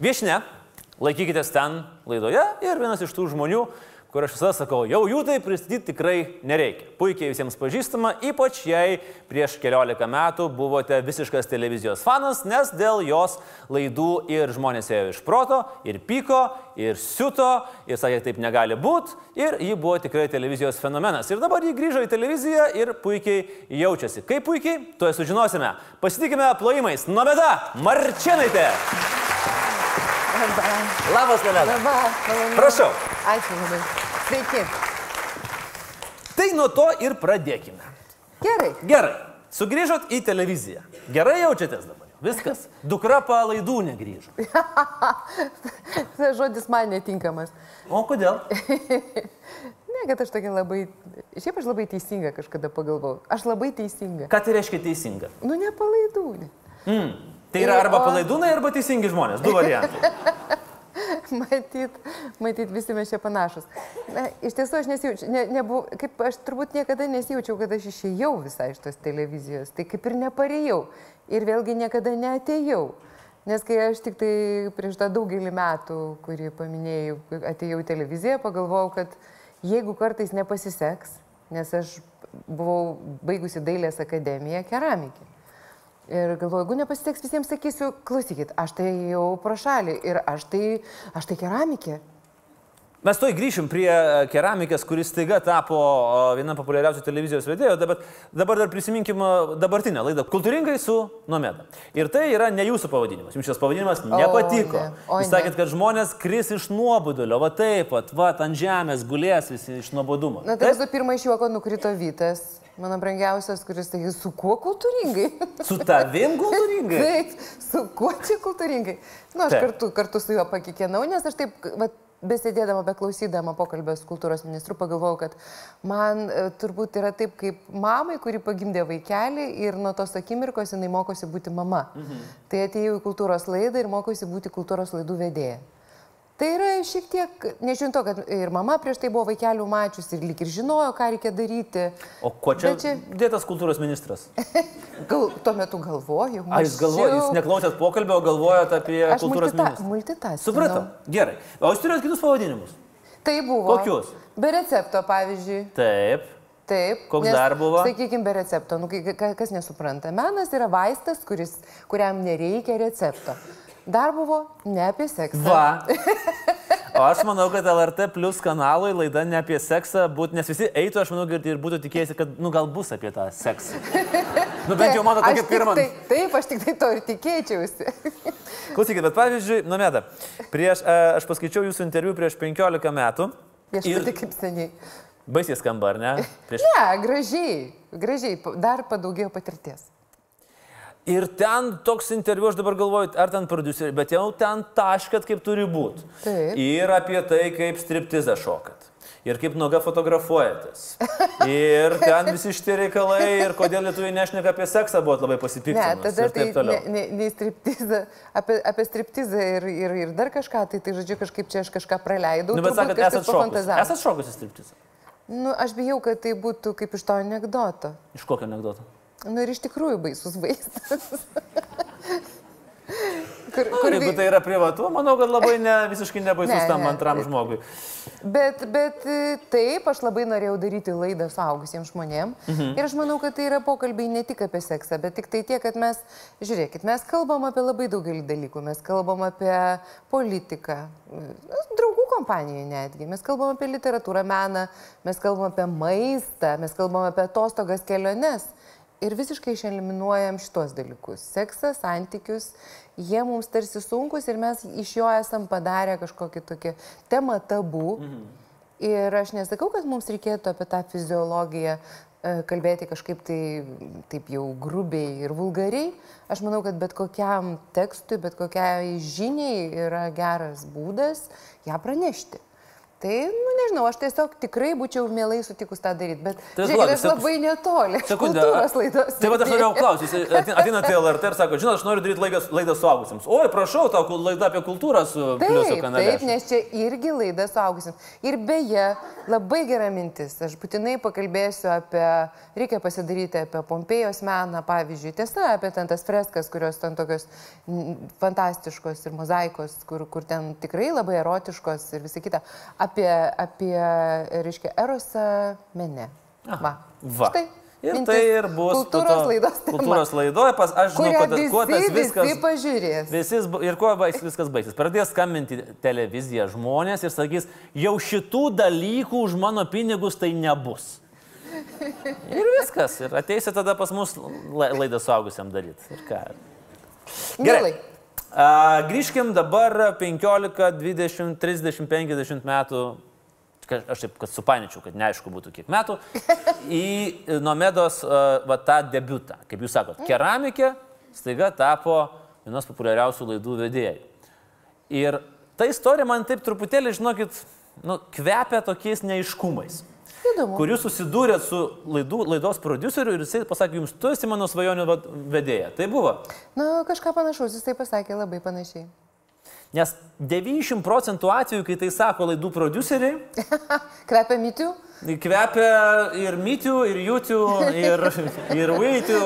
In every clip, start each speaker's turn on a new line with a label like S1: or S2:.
S1: Viešne, laikykitės ten laidoje ir vienas iš tų žmonių, kur aš visada sakau, jau jų tai pristatyti tikrai nereikia. Puikiai visiems pažįstama, ypač jei prieš keliolika metų buvote visiškas televizijos fanas, nes dėl jos laidų ir žmonės ėjo iš proto, ir pyko, ir siuto, ir sakė, taip negali būti, ir ji buvo tikrai televizijos fenomenas. Ir dabar ji grįžo į televiziją ir puikiai jaučiasi. Kaip puikiai, tuoj sužinosime. Pasitikime plojimais. Nomeda Marčinaitė. Labas, Nomeda.
S2: Labą.
S1: Prašau.
S2: Ačiū labai. Sveiki.
S1: Tai nuo to ir pradėkime.
S2: Gerai.
S1: Gerai, sugrįžot į televiziją. Gerai jaučiatės dabar. Viskas. Dukra palaidų negrįžo.
S2: Tas žodis man netinkamas.
S1: O kodėl?
S2: Ne, kad aš tokia labai... Šiaip aš labai teisinga kažkada pagalvojau. Aš labai teisinga.
S1: Ką tai reiškia teisinga?
S2: Nu, nepalaidūnė.
S1: Mm. Tai yra arba palaidūnai, arba teisingi žmonės. Du variantai.
S2: Matyt, matyt, visi mes čia panašus. Na, iš tiesų aš nesijaučiu, ne, nebuv, kaip aš turbūt niekada nesijaučiau, kad aš išėjau visai iš tos televizijos. Tai kaip ir neparėjau. Ir vėlgi niekada neatėjau. Nes kai aš tik tai prieš tą daugelį metų, kurį paminėjau, atėjau į televiziją, pagalvojau, kad jeigu kartais nepasiseks, nes aš buvau baigusi dailės akademiją keramikė. Ir galvoju, jeigu nepasiseks visiems, sakysiu, klausykit, aš tai jau pro šalį ir aš tai, aš tai keramikė.
S1: Mes toj grįšim prie e, keramikės, kuris staiga tapo e, viena populiariausių televizijos vedėjų. Dabar, dabar dar prisiminkim e, dabartinę laidą Kultūringai su Nomeda. Ir tai yra ne jūsų pavadinimas. Jums šis pavadinimas nepatiko.
S2: ne, o
S1: Jūs sakėt, kad žmonės kris iš nuobodulio. Va taip pat, va ant žemės gulės visi iš nuobodumo.
S2: Na tai visų pirma iš juoko nukrito Vytas, mano brangiausias, kuris sakė, su kuo kultūringai?
S1: Su tavim kultūringai.
S2: Taip, su kuo čia kultūringai? Na, aš
S1: Taip.
S2: kartu, kartu su juo pakikenau, nes aš taip, vat, besėdėdama, beklausydama pokalbio su kultūros ministru, pagalvojau, kad man e, turbūt yra taip, kaip mamai, kuri pagimdė vaikelį ir nuo tos akimirkos jinai mokosi būti mama. Mhm. Tai atėjau į kultūros laidą ir mokosi būti kultūros laidų vedėja. Tai yra šiek tiek, nežiūrint to, kad ir mama prieš tai buvo vaikelių mačius ir lik ir žinojo, ką reikia daryti.
S1: O ko čia,
S2: Bet čia-
S1: dėtas kultūros ministras?
S2: Gal, tuo metu galvoju.
S1: Ar jūs galvojate, jūs neklausėt pokalbio, o galvojate apie
S2: Aš
S1: kultūros
S2: multita,
S1: ministrą?
S2: multitasking.
S1: Supratau. Gerai. O jūs turėjot kitus pavadinimus?
S2: Tai buvo.
S1: Kokius?
S2: Be recepto, pavyzdžiui.
S1: Taip.
S2: Taip.
S1: Koks dar buvo?
S2: Sakykime, be recepto. Nu, kas nesupranta. Menas yra vaistas, kuris, kuriam nereikia recepto. Dar buvo ne apie seksą.
S1: Va. O aš manau, kad LRT plus kanalui laida ne apie seksą būtų, nes visi eitų, aš manau, ir būtų tikėjęsi, kad, nu, gal bus apie tą seksą. Nu, bent jau mano tokia pirma.
S2: Tai, taip, aš tik tai to ir tikėčiausi.
S1: Klausykit, bet pavyzdžiui, Nomeda, prieš, e, aš paskaičiau jūsų interviu prieš 15 metų.
S2: Aš
S1: Ir
S2: pati kaip seniai.
S1: baisiai skamba, ar ne? Prieš...
S2: Ne, gražiai, gražiai, dar padaugėjo patirties.
S1: Ir ten toks interviu, aš dabar galvoju, ar ten produceriai, bet jau ten taškat, kaip turi būti.
S2: Taip.
S1: Ir apie tai, kaip striptizą šokat. Ir kaip nuoga fotografuojatės. Ir ten visi šitie reikalai, ir kodėl lietuviai nešneka apie seksą, buvo labai
S2: Ne,
S1: pasipiktinę.
S2: tada
S1: ir
S2: tai
S1: taip toliau.
S2: ne, ne, ne striptizą, apie, apie striptizą ir, ir, ir dar kažką, tai, tai žodžiu, kažkaip čia aš kažką praleidau.
S1: Nu, bet
S2: turbūt
S1: sakot, esat šokus.
S2: pafantazavo.
S1: Esat šokus į striptizą.
S2: Nu, aš bijau, kad tai būtų kaip iš to anegdoto.
S1: Iš kokio anegdoto?
S2: Nu ir iš tikrųjų baisus vaizdas. kur,
S1: Nu,
S2: kur,
S1: jeigu
S2: vi-
S1: tai yra privatu, manau, kad labai ne, visiškai nebaisus
S2: Ne,
S1: tam
S2: ne,
S1: antram
S2: tai-
S1: žmogui.
S2: bet, bet e, taip, aš labai norėjau daryti laidą suaugusiems žmonėms. Mhm. Ir aš manau, kad tai yra pokalbiai ne tik apie seksą, bet tik tai tiek, kad mes, žiūrėkit, mes kalbam apie labai daugelį dalykų. Mes kalbam apie politiką, e, draugų kompanijoje netgi. Mes kalbam apie literatūrą, meną, mes kalbam apie maistą, mes kalbam apie atostogas keliones. Ir visiškai išeliminuojam šitos dalykus. Seksą, santykius, jie mums tarsi sunkus ir mes iš jo esam padarę kažkokį tokį temą tabų. Mhm. Ir aš nesakau, kad mums reikėtų apie tą fiziologiją e, kalbėti kažkaip tai taip jau grubiai ir vulgariai. Aš manau, kad bet kokiam tekstui, bet kokiai žiniai yra geras būdas ją pranešti. Tai, nu nežinau, aš tiesiog tikrai būčiau mielai sutikus tą daryti, bet
S1: Tai
S2: žiūrėk,
S1: duok,
S2: aš labai netoli. Kultūros laidos.
S1: Tai va aš norėjau klausyti, ateinate į LRT ir sako, žinot, aš noriu daryti laidą, laidą suaugusiems. Oi, prašau, tau laida apie kultūrą su pliuso kanale.
S2: taip, nes čia irgi laida suaugusim. Ir beje, labai gera mintis. Aš būtinai pakalbėsiu apie, reikia pasidaryti apie Pompėjos meną, pavyzdžiui. Tiesa, apie ten tas freskas, kurios ten tokios fantastiškos ir mozaikos, kur, kur ten tikrai labai erotiškos ir visa kita. Apie, apie reiškia, erosą mene. Va.
S1: Va.
S2: Štai.
S1: Ir
S2: mintis.
S1: tai ir bus
S2: kultūros
S1: to-
S2: laidos. tema,
S1: Kultūros laidoje, pas, aš žinau, kad, kuo tas
S2: visi,
S1: viskas...
S2: visi pažiūrės.
S1: Visis, bu- ir kuo baigs, viskas baigsis. Pradės skambinti televiziją žmonės ir sakys, jau šitų dalykų už mano pinigus tai nebus. Ir viskas. Ir ateisi tada pas mus la- laidą suaugusiam daryti. Ir ką.
S2: Mielai.
S1: Grįžkim dabar 15, 20, 30, 50 metų, aš taip, kad supainičiau, kad neaišku būtų kiek metų, į Nomedos va, tą debutą. Kaip jūs sakot, keramikė staiga tapo vienos populiariausių laidų vedėjai. Ir ta istorija man taip truputėlį, žinokit, nu, kvepia tokiais neiškumais.
S2: Įdomu.
S1: Kur jūs susidūrėt su laidų, laidos produceriu ir jisai pasakė, jums tu esi mano svajonių vedėja. Tai buvo.
S2: Na, kažką panašaus, jis tai pasakė labai panašiai.
S1: Nes 90 procentų atvejų, kai tai sako laidų produceriai,
S2: Kvepia mitų?
S1: kvepia ir mytių, ir jūtių, ir, ir vytių,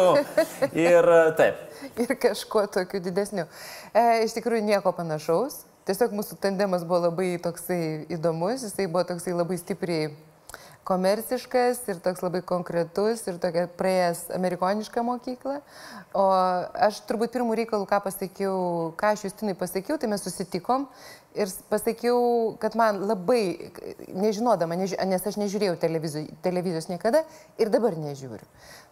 S1: ir taip.
S2: ir kažkuo tokiu didesniu. E, iš tikrųjų nieko panašaus. Tiesiog mūsų tandemas buvo labai toksai įdomus, jisai buvo toksai labai stipriai komerciškas ir toks labai konkretus ir tokia praėjęs amerikonišką mokyklą. O aš turbūt pirmų reikalų, ką pasakiau, ką aš Justinai pasakiau, tai mes susitikom ir pasakiau, kad man labai, nežinodama, neži nes aš nežiūrėjau televizijos niekada ir dabar nežiūriu.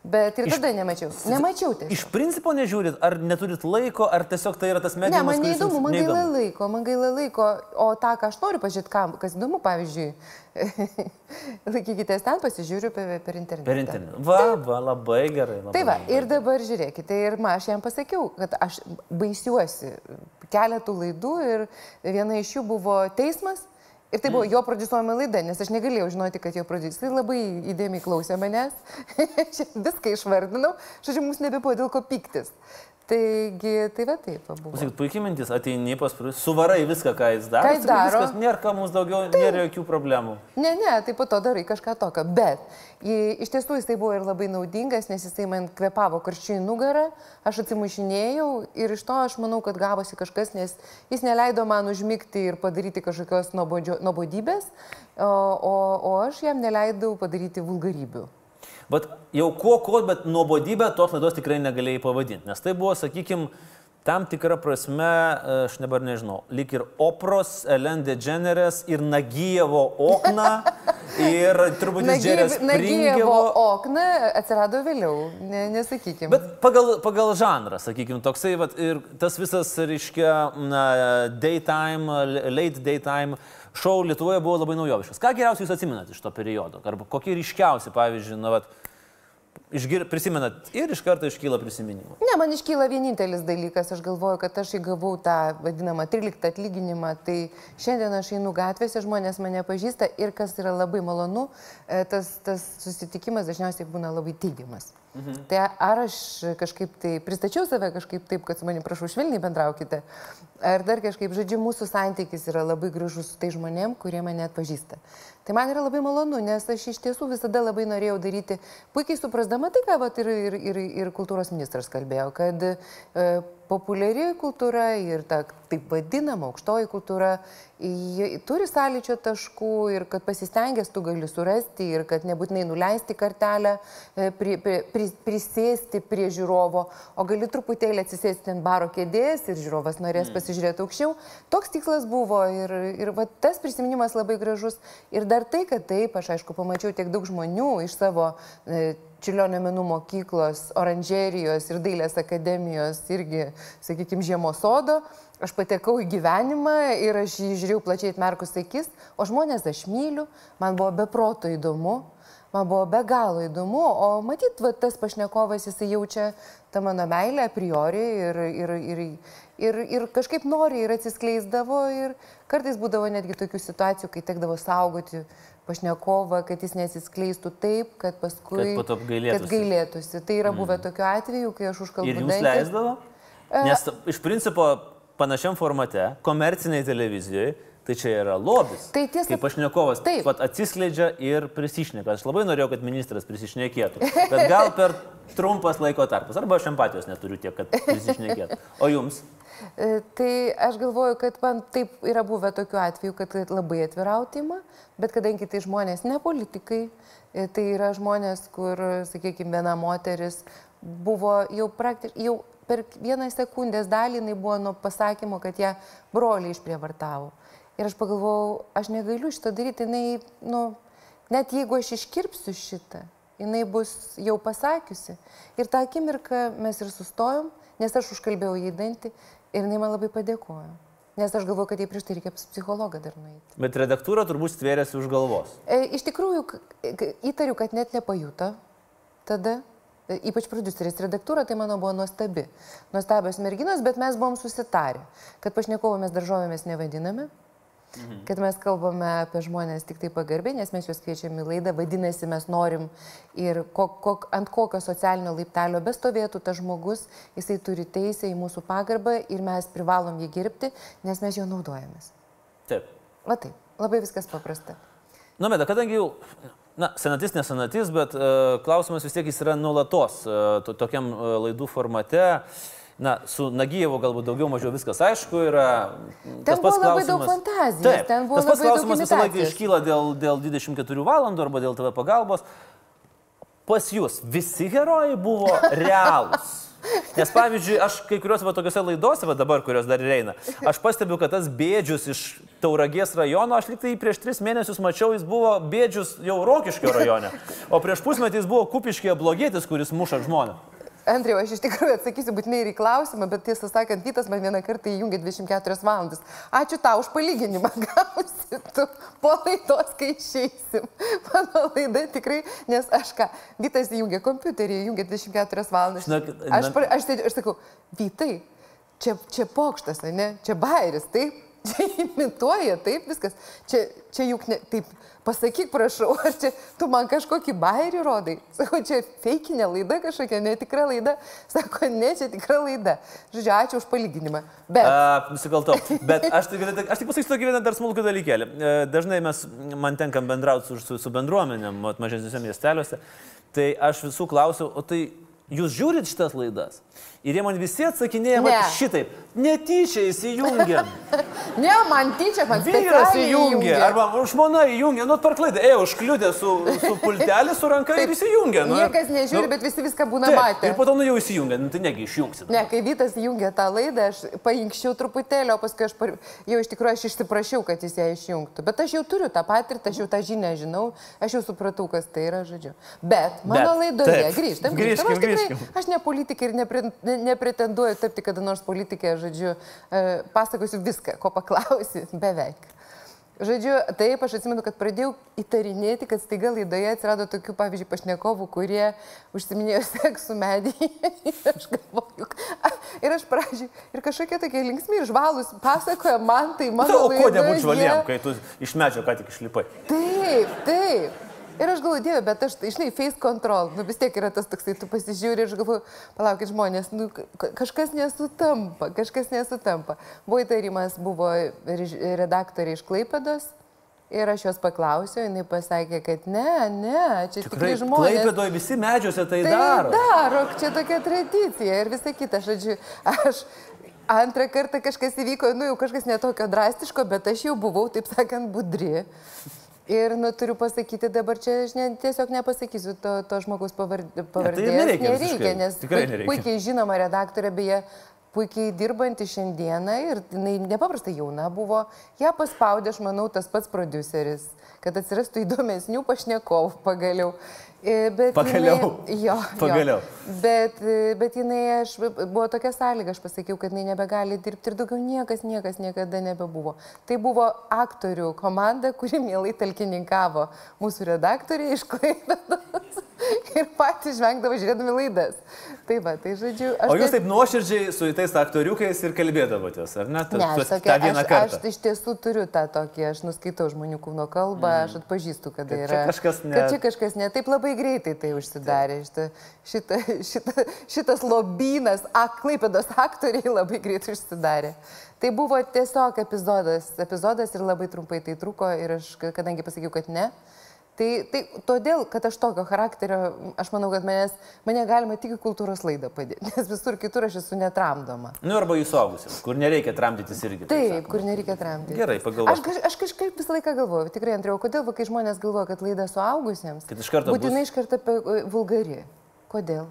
S2: Bet ir
S1: Iš-
S2: tada nemačiau. Nemačiau tiesiog.
S1: Iš principo nežiūrit, ar neturit laiko, ar tiesiog tai yra tas
S2: Ne,
S1: mediumas,
S2: man
S1: kuris
S2: neįdomu, man gaila
S1: neįdomu?
S2: laiko, man gaila laiko, o tą, ką aš noriu pažiūrėti, kam, kas įdomu, pavyzdžiui, laikykitės ten, pasižiūriu per, per internetą.
S1: Per internetą. Va, va, labai gerai. Labai
S2: Tai va,
S1: gerai.
S2: ir dabar žiūrėkite, ir ma, aš jam pasakiau, kad aš baisiuosi keletų laidų ir viena iš jų buvo teismas. Ir tai buvo jo prodiusuojama laida, nes aš negalėjau žinoti, kad jo prodiusuoja. Jis labai įdėmiai klausė manęs. Viską išvardinau. Žodžiu, mums nebebuvo dėl ko piktis. Taigi, tai va taip buvo.
S1: Klausyk, puikiai mintis, ateini pas suvarai viską, ką jis daro.
S2: Ką jis daro.
S1: Viskas, nėra ką mums daugiau, nėra jokių problemų.
S2: Ne, ne, tai po to darai kažką tokio. Bet iš tiesų jisai buvo ir labai naudingas, nes jisai man kvepavo karščiui į nugarą, aš atsimušinėjau ir iš to aš manau, kad gavosi kažkas, nes jis neleido man užmygti ir padaryti kažkokios nuobodybės, o, o, o aš jam neleidau padaryti vulgarybių.
S1: Bet jau kuo, kuo, bet nuobodybę tos laidos tikrai negalėjai pavadinti. Nes tai buvo, sakykime, tam tikra prasme, aš dabar nežinau, lik ir Opros, Ellen DeGeneres ir Nagijevo Okna ir turbūt Džerės
S2: Nagyjevo okna atsirado vėliau, ne, nesakykime.
S1: Bet pagal, pagal žanrą, sakykime, toksai, vat, ir tas visas, reiškia, na, daytime, late daytime šou Lietuvoje buvo labai naujoviškas. Ką geriausiai jūs atsimenate iš to periodo? Arba kokie ryškiausi, pavyzdžiui, na, vat, išgir, prisimenat ir iš karto iškyla prisiminimų.
S2: Ne, man iškyla vienintelis dalykas, aš galvoju, kad aš įgavau tą vadinamą 13 atlyginimą, tai šiandien aš einu gatvėse, žmonės mane pažįsta ir kas yra labai malonu, e, tas, tas susitikimas dažniausiai būna labai teigiamas. Mhm. Tai ar aš kažkaip tai pristačiau save kažkaip taip, kad su manim prašau švelniai bendraukite, ar dar kažkaip, žodžiu, mūsų santykis yra labai gražus su tai žmonėm, kurie mane atpažįsta. Tai man yra labai malonu, nes aš iš tiesų visada labai norėjau daryti, puikiai suprasdama tai, ką vat, ir, ir, ir, ir kultūros ministras kalbėjo, kad e, populiari kultūra ir ta taip vadinama aukštoji kultūra turi sąlyčio taškų ir kad pasistengęs tu gali surasti ir kad nebūtinai nuleisti kartelę, e, pri, pri, pri, prisėsti prie žiūrovo, o gali truputėlį atsisėsti ant baro kėdės ir žiūrovas norės mm. pasižiūrėti aukščiau. Toks tikslas buvo ir, ir va, tas prisiminimas labai gražus. Ir dar tai, kad taip, aš aišku pamačiau tiek daug žmonių iš savo e, Čiulionio menų mokyklos, oranžerijos ir dailės akademijos irgi, sakykime, žiemos sodo. Aš patekau į gyvenimą ir aš jį žiūrėjau plačiai atmerkus akis, o žmonės aš myliu, man buvo beproto įdomu. Man buvo be galo įdomu, o matyt, va, tas pašnekovas jisai jaučia tą mano meilę a priori ir, ir, ir, ir, ir kažkaip nori ir atsiskleisdavo ir kartais būdavo netgi tokių situacijų, kai tekdavo saugoti pašnekovą, kad jis nesiskleistų taip, kad paskui...
S1: Kad.
S2: Kad gailėtųsi. Tai yra buvę mm. tokiu atveju, kai aš užkalbu.
S1: Ir jums leisdavo? Nes iš principo panašiam formate, komerciniai televizijoje, Tai čia yra lobis.
S2: Tai tiesa.
S1: Kaip pašnekovas taip. Pat atsiskleidžia ir prisišneka. Aš labai norėjau, kad ministras prisišnekėtų. Bet gal per trumpas laiko tarpas. Arba aš empatijos neturiu tiek, kad prisišnekėtų. O jums?
S2: E, tai aš galvoju, kad man taip yra buvę tokiu atveju, kad labai atvirautima, bet kadangi tai žmonės ne politikai, e, tai yra žmonės, kur, sakykime, viena moteris buvo jau praktiškai, jau per vieną sekundės dalį jinai buvo nuo pasakymo, kad ją broliai išprievartavo. Ir aš pagalvojau, aš negaliu šitą daryti, jinai, nu, net jeigu aš iškirpsiu šitą, jinai bus jau pasakiusi. Ir tą akimirką mes ir sustojom, nes aš užkalbėjau jį dantį ir jinai man labai padėkojo. Nes aš galvoju, kad jai prieš tai reikia psichologą dar nueiti.
S1: Bet redaktūra turbūt stvėrėsi už galvos.
S2: E, iš tikrųjų, įtariu, kad net nepajuto tada. E, ypač produceris redaktūra, tai mano buvo nuostabi. Nuostabios merginos, bet mes buvom susitarę, kad pašnekovo mes daržovėmis nevadiname, Mhm. Kad mes kalbame apie žmonės tik tai pagarbiai, nes mes juos kviečiame į laidą, vadinasi, mes norim ir kok, kok, ant kokio socialinio laiptelio bestovėtų tas žmogus, jisai turi teisę į mūsų pagarbą ir mes privalom jį gerbti, nes mes jo naudojamės.
S1: Taip.
S2: Va taip, labai viskas paprasta.
S1: Nu, bet kadangi jau, na, senatis, nesenatis, bet uh, klausimas vis tiek jis yra nulatos uh, to, tokiam uh, laidų formate. Uh, Na, su Nagyjevu galbūt daugiau mažiau viskas aišku yra.
S2: Ten buvo labai daug fantazijos. Taip, ten buvo
S1: tas pats klausimas visą laiką iškyla dėl, dėl 24 valandų arba dėl TV pagalbos. Pas jūs visi herojai buvo realūs. Nes pavyzdžiui, aš kai kuriuose va, tokiuose laidose, va dabar, kurios dar eina, aš pastebiu, kad tas bėdžius iš Tauragės rajono, aš liktai prieš tris mėnesius mačiau, jis buvo bėdžius jau Rokiškio rajone, o prieš pusmetį jis buvo Kupiškėje blogėtis, kuris muša žmonę.
S2: Andriu, aš iš tikrųjų atsakysiu būtinai ir į klausimą, bet tiesą sakant, Vytas man vieną kartą įjungė 24 valandas. Ačiū tau už palyginimą, gausi tu po laidos, kai išeisim. Mano laida tikrai, nes aš ką, Vytas įjungė kompiuterį, įjungė 24 valandas. Na, na... Aš, aš, aš, aš sakau, Vytai, čia, čia pokštas, ne, čia bairis, taip, čia imituoja, taip viskas. Čia, čia juk ne, taip Pasakyk, prašau, ar čia tu man kažkokį bairį rodai? Sako, čia feikinė laida kažkokia, netikra laida. Sako, ne, čia tikra laida. Žodžiu, ačiū už palyginimą. Bet...
S1: Nusikaltau. Bet aš tik, aš tik pasakysiu tokį vieną dar smulkų dalykėlį. E, dažnai mes, man tenkam bendrauti su, su, su bendruomenėm, mažesniuose miesteliuose. Tai aš visų klausiau, o tai jūs žiūrit šitas laidas? Ir jie man visi atsakinėja ne. šitaip. Netyčia įsijungia.
S2: ne, man tyčia, man
S1: vyras įjungia. Arba žmona įjungia. Nu, per klaidą. Ėjo, užkliudė su, su pultelį, su ranka taip, ir įsijungia.
S2: Nu, niekas nežiūri, nu, bet visi viską būna taip, matę.
S1: Ir po to nu jau įsijungia. Nu, tai negi išjungsi.
S2: Ne, kai Vytas įjungia tą laidą, aš painkščiau truputėlį, o paskui aš par... jau iš tikrųjų aš išsiprašiau, kad jis ją išjungtų. Bet aš jau turiu tą patirtį, aš jau tą žinią žinau, aš jau supratau, kas tai yra, žodžiu. Bet mano bet, laidoje grįžtam.
S1: Grįžtam. Aš, tikrai,
S2: aš ne politikai ir ne, ne, nepretenduoju tapti kada nors politikė, žodžiu, e, pasakosiu viską, ko paklausi, beveik. Žodžiu, taip, aš atsimenu, kad pradėjau įtarinėti, kad staiga laidoje atsirado tokių, pavyzdžiui, pašnekovų, kurie užsiminėjo seksų medį. aš galvoju, ir aš prašau, ir kažkokie tokie linksmi ir žvalus pasakoja man, tai mano...
S1: O ko nebūtų žvaliem, kai tu iš medžio ką tik išlipai?
S2: Taip, taip. Ir aš galvoju, dieve, bet aš, žinai, face control, nu vis tiek yra tas toksai, tu pasižiūri ir aš galvoju, palaukit žmonės, nu, kažkas nesutampa, kažkas nesutampa. Buvo įtarimas, buvo redaktoriai iš Klaipedos. Ir aš jos paklausiau, jinai pasakė, kad ne, ne, čia tikrai, tikrai žmonės.
S1: Klaipėdoje visi medžiuose tai, tai daro.
S2: Daro, čia tokia tradicija ir visa kita. Žodžiu, aš antrą kartą kažkas įvyko, nu jau kažkas netokio drastiško, bet aš jau buvau, taip sakant, budri. Ir nu, turiu pasakyti dabar čia, aš ne, tiesiog nepasakysiu to, to žmogaus pavardės.
S1: Ne, tai nereikia,
S2: nereikia nes
S1: tikrai nereikia.
S2: puikiai žinoma redaktorė, beje, puikiai dirbanti šiandieną ir jinai nepaprastai jauna buvo. Ja paspaudė, aš manau, tas pats produceris, kad atsirastų įdomesnių pašnekovų pagaliau. E, bet
S1: Pagaliau.
S2: Jinai, jo,
S1: Pagaliau.
S2: Jo. Bet, e, bet jinai, aš, buvo tokia sąlyga, aš pasakiau, kad jinai nebegali dirbti ir daugiau niekas, niekas niekada nebebuvo. Tai buvo aktorių komanda, kuri mielai talkininkavo mūsų redaktoriai iš Klaipėdos ir patys žvengdavo žiūrėdami laidas. Tai va, tai žodžiu, aš...
S1: O jūs taip nuoširdžiai su tais aktoriukais ir kalbėdavotės, ar ne? Ta-
S2: Ne, aš, tokia,
S1: tą vieną
S2: aš,
S1: kartą.
S2: aš iš tiesų turiu tą tokį, aš nuskaitau žmonių kūno kalbą, mm. aš atpažįstu, kad
S1: Kad
S2: tai
S1: čia
S2: yra.
S1: kažkas ne-
S2: Kad čia kažkas ne. Taip labai greitai tai užsidarė. Šita, šita, šita, šitas lobynas, aklaipėdos aktoriai labai greitai užsidarė. Tai buvo tiesiog epizodas, epizodas ir labai trumpai tai truko ir aš, kadangi pasakiau, kad ne. Tai, tai todėl, kad aš tokio charakterio, aš manau, kad manęs, mane galima tik į kultūros laidą padėti, nes visur kitur aš esu netramdoma.
S1: Nu, arba jūs suaugusiam, kur nereikia tramdytis irgi.
S2: Taip,
S1: sakoma.
S2: kur nereikia tramdyti.
S1: Gerai, pagalvok.
S2: Aš, kaž- aš kažkaip visą laiką galvoju, tikrai Andriau, kodėl, va, kai žmonės galvoja, kad laida suaugusiems,
S1: Kad iš karto
S2: būtinai
S1: bus-
S2: iš karto apie vulgari. Kodėl?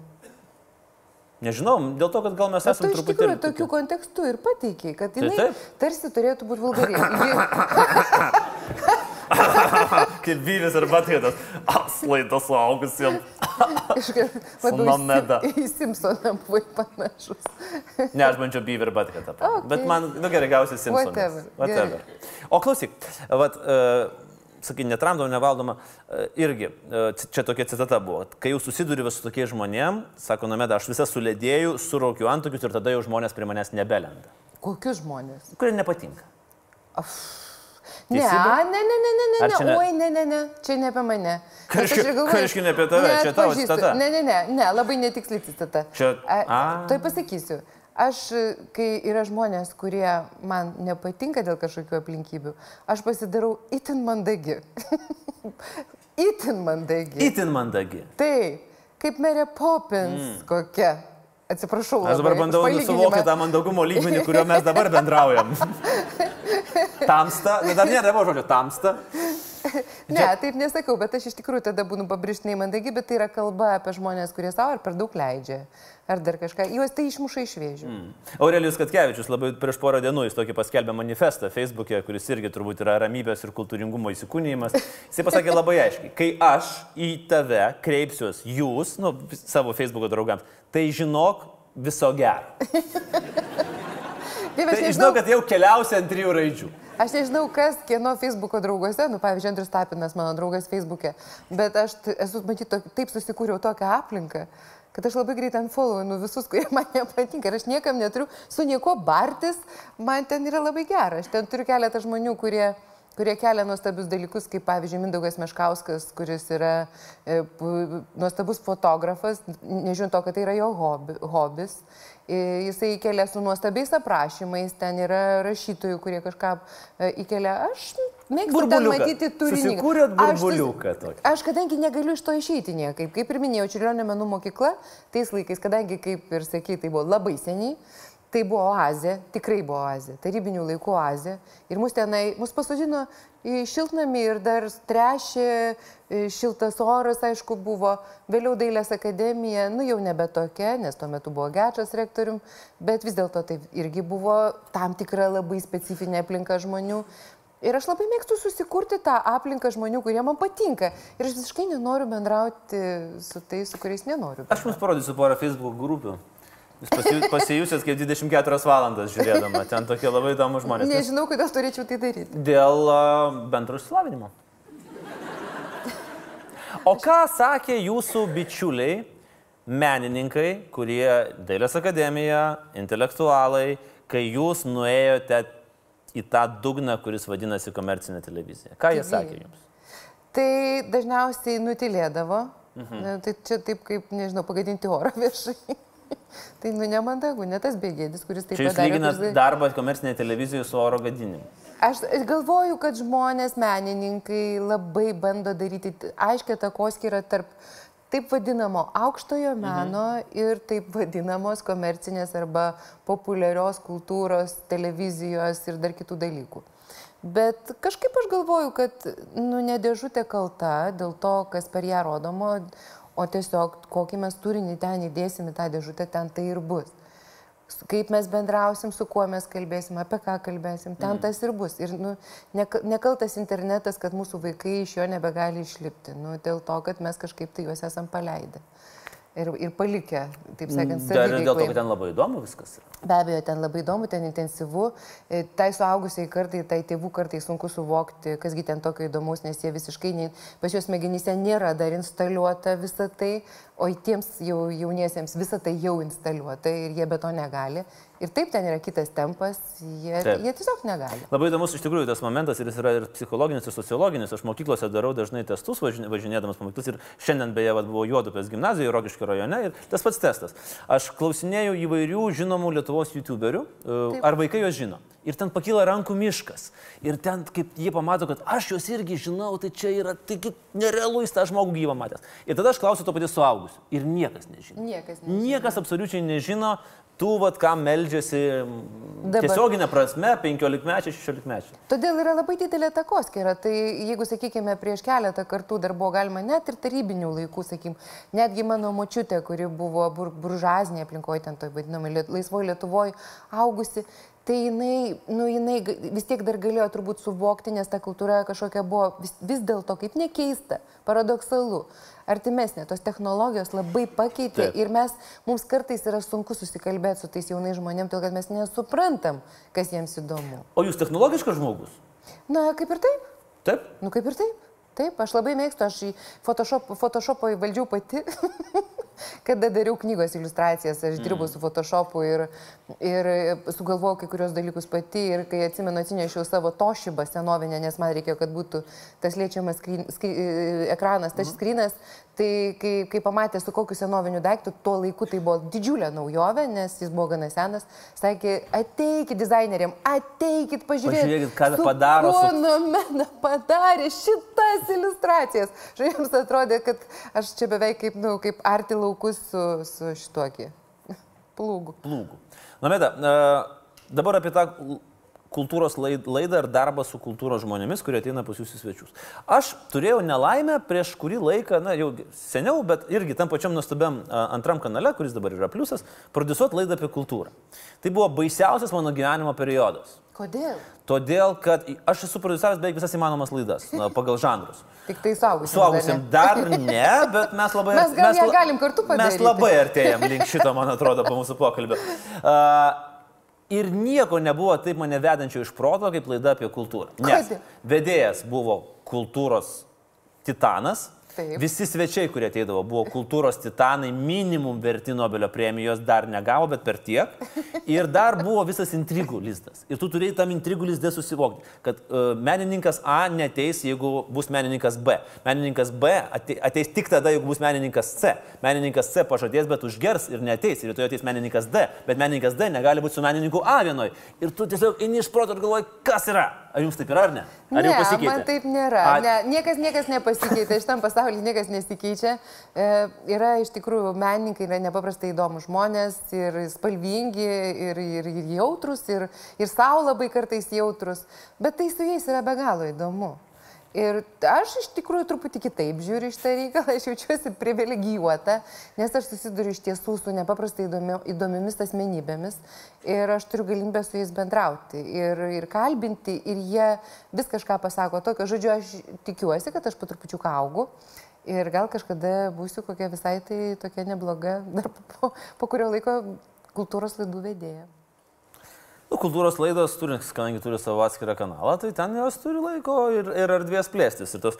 S1: Nežinau, dėl to, kad gal mes esame
S2: iš
S1: truputį...
S2: tikrųjų tokių kontekstų ir pateikiai, kad
S1: Tai
S2: jinai
S1: taip.
S2: tarsi turėtų būti vulgari.
S1: Kaip vyvis ar batkėtas. Aslaidas suaugusiems. Nomeda.
S2: į, Sim- į Simpsoną buvai panašus.
S1: Ne, aš bandžiau beaver batkėtą.
S2: Okay.
S1: Okay. Bet man, nu gerai, gausi Simpsonas.
S2: Whatever,
S1: Whatever. O klausyk, vat, uh, sakai, netramdom, nevaldoma, uh, irgi, uh, čia tokia citata buvo, kai jau susiduri su tokiais žmonėm, sako Nomeda, aš visą sulėdėjau, suraukiu antokius ir tada jau žmonės prie manęs nebelenda.
S2: Kokius žmonės?
S1: Kurie nepatinka.
S2: Ne,
S1: Teisybė?
S2: ne, ne, ne, ne, ne, ne,
S1: ne-
S2: oi, ne, ne, ne, čia ne apie mane.
S1: Reiškia ne apie tave? Čia tavo citata.
S2: Ne, ne, ne, ne, labai netiksli citata.
S1: Čia-.
S2: Tai pasakysiu. Aš, kai yra žmonės, kurie man nepatinka dėl kažkokių aplinkybių, aš pasidarau itin mandagi. itin mandagi.
S1: Itin mandagi.
S2: Tai, kaip Merė Poppins mm. kokia. Atsiprašau.
S1: Aš dabar bandau
S2: palyginimą.
S1: suvokti tą mandagumo lygmenį, kurio mes dabar bendraujam. tamsta, dar nėra žodžio tamsta.
S2: Ne, taip nesakau, bet aš iš tikrųjų tada būnu pabrėžtinai mandagi, bet tai yra kalba apie žmonės, kurie savo ar per daug leidžia, ar dar kažką. Juos tai išmuša iš vėžių. Mm.
S1: Aurelijus Katkevičius labai prieš porą dienų jis tokį paskelbė manifestą Facebook'e, kuris irgi turbūt yra ramybės ir kultūringumo įsikūnymas. Jis pasakė labai aiškiai, kai aš į tave kreipsiuos jūs, nu, savo Facebook'o draugams, tai žinok viso gero. Tai
S2: nežinau,
S1: žinau, kad jau keliausi ant trijų raidžių.
S2: aš nežinau, kas kieno Facebook'o drauguose, nu, pavyzdžiui, Andrius Tapinas, mano draugas Facebook'e, bet aš esu, matyt, taip susikūriau tokią aplinką, kad aš labai greitai unfollowinu visus, kurie man nepatinka ir aš niekam neturiu su nieko bartis, man ten yra labai gera. Aš ten turiu keletą žmonių, kurie kurie kelia nuostabius dalykus, kaip pavyzdžiui Mindaugas Meškauskas, kuris yra e, nuostabus fotografas, nežiūrint to, kad tai yra jo hobi, hobis. E, Jisai įkelia su nuostabiais aprašymais, ten yra rašytojų, kurie kažką e, įkelia. Aš mėgstu ten matyti turinį.
S1: Susikūrėt
S2: Aš sus-
S1: burbuliuką tokį.
S2: Aš kadangi negaliu iš to išeiti niekaip, kaip ir minėjau, Čiurlionio menų mokykla, tais laikais, kadangi, kaip ir sakai, tai buvo labai seniai, tai buvo oazė, tikrai buvo oazė, tarybinių laikų oazė. Ir mus tenai, mus pasodino į šiltnamį ir dar trešė, e, šiltas oras, aišku, buvo. Vėliau Dailės akademija, nu jau nebe tokia, nes tuo metu buvo Gečas rektorium, bet vis dėlto tai irgi buvo tam tikra labai specifinė aplinka žmonių. Ir aš labai mėgstu susikurti tą aplinką žmonių, kurie man patinka. Ir aš visiškai nenoriu bendrauti su tais, su kuriais nenoriu.
S1: Aš jums parodysiu porą Facebook grupių. Jūs pasi- pasijusit kaip 24 valandas žiūrėdama. Ten tokie labai įdomus žmonės.
S2: Nežinau, kodėl turėčiau tai daryti.
S1: Dėl bendro išsilavinimo. O ką sakė jūsų bičiuliai, menininkai, kurie Dailės akademija, intelektualai, kai jūs nuėjote į tą dugną, kuris vadinasi komercinė televizija? Ką jie sakė jums?
S2: Tai dažniausiai nutilėdavo. Mhm. Tai čia taip kaip, nežinau, pagadinti orą viešai. tai nu nemandagu, ne tas bėgėdis, kuris taip
S1: Čia jūs lyginat
S2: kuris-
S1: darbą komercinėje televizijoje su oro gadinimu.
S2: Aš galvoju, kad žmonės, menininkai labai bando daryti aiškę takoskirą tarp taip vadinamo aukštojo meno mhm. ir taip vadinamos komercinės arba populiarios kultūros, televizijos ir dar kitų dalykų. Bet kažkaip aš galvoju, kad nu, ne dėžutė kalta dėl to, kas per ją rodomo, o tiesiog kokį mes turinį ten įdėsim į tą dėžutę, ten tai ir bus. Kaip mes bendrausim, su kuo mes kalbėsim, apie ką kalbėsim. Ten mm. tas ir bus. Ir nu, nekaltas internetas, kad mūsų vaikai iš jo nebegali išlipti. Nu, dėl to, kad mes kažkaip tai juos esam paleidę ir, ir palikę, taip sakant,
S1: saviveiklai. Dar dėl to, kad ten labai įdomu viskas.
S2: Be abejo, ten labai įdomu, ten intensyvu. E, tai suaugusiai kartai, tai tėvų kartai sunku suvokti, kasgi ten tokio įdomus, nes jie visiškai, ne, pas juos smegenyse nėra dar instaliuota visa tai, o tiems jau, jauniesiems visa tai jau instaliuota ir jie be to negali. Ir taip ten yra kitas tempas, jie, taip. jie tiesiog negali.
S1: Labai įdomus iš tikrųjų tas momentas ir jis yra ir psichologinis, ir sociologinis. Aš mokyklose darau dažnai testus važinėdamas po mokyklus ir šiandien beje vat, buvo Juodupės gimnazijoje, Rokiškio rajone ir tas pats testas. Aš klausinėjau įvairių žinomų Lietuvos YouTuberių, taip. ar vaikai juos žino. Ir ten pakyla rankų miškas. Ir ten, kaip jie pamato, kad aš juos irgi žinau, tai čia yra, taigi nerealu jis tą žmogų gyvą matęs. Ir tada aš klausiu to paties suaugusiu. Ir niekas nežino.
S2: Niekas, nežino.
S1: niekas absoliučiai nežino, tų, vat, kam meldžiasi Dabar. tiesioginė prasme 15-mečiai, 16-mečiai.
S2: Todėl yra labai didelė takoskira. Tai jeigu, sakykime, prieš keletą kartų dar buvo galima net ir tarybinių laikų, sakykim, netgi mano močiutė, kuri buvo bur buržazinė aplinkoje, ten toj vadinamai laisvoje Lietuvoje augusi, tai jinai, nu, jinai vis tiek dar galėjo turbūt suvokti, nes ta kultūra kažkokia buvo vis, vis dėlto kaip nekeista, paradoksalu artimesnė, tos technologijos labai pakeitė Taip. ir mes, mums kartais yra sunku susikalbėti su tais jaunais žmonėmis, todėl kad mes nesuprantam, kas jiems įdomu.
S1: O jūs technologiškas žmogus?
S2: Na, kaip ir taip.
S1: Taip?
S2: Nu, kaip ir taip. Taip, aš labai mėgstu, aš į Photoshop, Photoshopą įvaldžiau pati, kada dariau knygos iliustracijas, aš mm. dirbu su Photoshopu ir, ir sugalvojau kai kurios dalykus pati ir kai atsimenu atsinešiau savo tošybą senovinę, nes man reikėjo, kad būtų tas liečiamas skrin, skrin, ekranas, tas mm. Tai kai, kai pamatė su kokiu senoviniu daiktu, tuo laiku tai buvo didžiulė naujovė, nes jis buvo gana senas, sakė, ateikit dizaineriam, ateikit pažiūrėkit.
S1: Pažiūrėkit, ką su padaro.
S2: Fenomena su... padarė šitas iliustracijas. Žinai, jums atrodė, kad aš čia beveik kaip, nu, kaip arti laukus su, su šituokį plūgu.
S1: Plūgu. Nomeda, uh, dabar apie tą kultūros laidą ir darbą su kultūros žmonėmis, kurie ateina pas jūs į svečius. Aš turėjau nelaimę prieš kurį laiką, na jau seniau, bet irgi tam pačiam nuostabiam antram kanale, kuris dabar yra pliusas, produsuoti laidą apie kultūrą. Tai buvo baisiausias mano gyvenimo periodas.
S2: Kodėl?
S1: Todėl, kad aš esu produsavęs beveik visas įmanomas laidas na, pagal žanrus.
S2: Tik tai suaugusiam.
S1: Suaugusiam dar ne, bet mes labai...
S2: Mes, gal mes galim kartu padaryti.
S1: Mes labai artėjom link šito, man atrodo, po mūsų pokalbio. Uh, ir nieko nebuvo taip mane vedančio iš proto, kaip laida apie kultūrą. Nes vedėjas buvo kultūros titanas, Taip. Visi svečiai, kurie ateidavo, buvo kultūros titanai, minimum verti Nobelio premijos, dar negavo, bet per tiek. Ir dar buvo visas intrigų lizdas. Ir tu turėjai tam intrigų lizdę susivokti, kad uh, menininkas A neteis, jeigu bus menininkas B. Menininkas B ateis tik tada, jeigu bus menininkas C. Menininkas C pažadės, bet užgers ir neteis. Ir rytoj ateis menininkas D. Bet menininkas D negali būti su menininku A vienoj. Ir tu tiesiog eini iš proto ir galvoji, kas yra. Ar jums taip yra ar ne? Ar
S2: ne? Man taip nėra. A... Ne, niekas, niekas nepasikeitė, šitam pasaulyje niekas nesikeičia. E, yra iš tikrųjų menininkai, yra nepaprastai įdomus žmonės ir spalvingi, ir, ir, ir jautrus, ir, ir savo labai kartais jautrus, bet tai su jais yra be galo įdomu. Ir aš iš tikrųjų truputį kitaip žiūriu iš tą reikalą, aš jaučiuosi privilegijuota, nes aš susiduriu iš tiesų su nepaprastai įdomi, įdomiamis asmenybėmis ir aš turiu galimybę su jais bendrauti ir, ir kalbinti ir jie vis kažką pasako tokio. Žodžiu, aš tikiuosi, kad aš po trupučiu augu ir gal kažkada būsiu kokia visai tai tokia nebloga, dar po, po kurio laiko kultūros laidų vedėja.
S1: Nu, kultūros laidos, turi, kadangi turi savo atskirą kanalą, tai ten jos turi laiko ir, ir erdvės plėstis. Ir tos...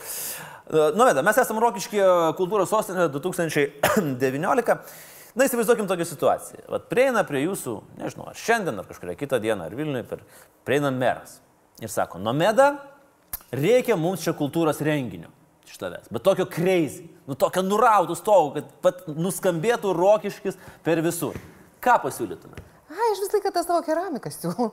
S1: E, nu, veda, mes esame Rokiškė kultūros sostinė 2019. Na, įsivaizduokim tokią situaciją. Vat prieina prie jūsų, nežinau, ar šiandien, ar kažkuria kitą dieną, ar Vilniuje, per, prieina meras. Ir sako, Nomeda, reikia mums čia kultūros renginio iš tavęs. Bet tokio crazy, nu tokio nurautų stovų, kad pat nuskambėtų rokiškis per visur. Ką pasiūlytumėte?
S2: Ai, aš visą laiką tą savo keramiką siūlau.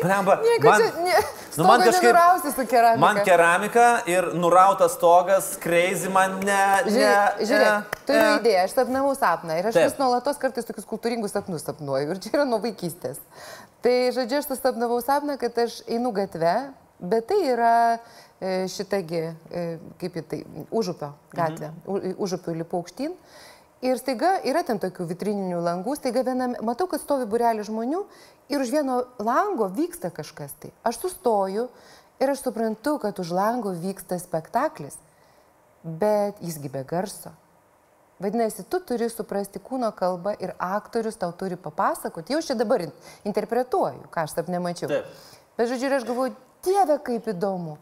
S1: Premba, man,
S2: ne, nu man kažkaip su keramika.
S1: Man keramika ir nurautas stogas, crazy man ne.
S2: Žiūrėk, žiūrėk ne, turiu ne. idėją, aš sapnavau sapną ir aš Taip. vis nuolatos kartais tokius kultūringus sapnus sapnuoju ir čia yra nuo vaikystės. Tai žodžiu, aš susapnavau sapną, kad aš einu gatve, bet tai yra e, šitagi, e, kaip į tai, užupio gatvė, mhm. užupiu lipu aukštyn Ir staiga yra ten tokių vitrininių langų, staiga vienam, matau, kad stovi burelį žmonių ir už vieno lango vyksta kažkas tai. Aš sustoju ir aš suprantu, kad už lango vyksta spektaklis, bet jisgi be garso. Vadinasi, tu turi suprasti kūno kalbą ir aktorius tau turi papasakoti. Jau čia dabar interpretuoju, ką aš sapne mačiau.
S1: Taip.
S2: Bet žodžiu, ir aš galvoju, Dieve, kaip įdomu.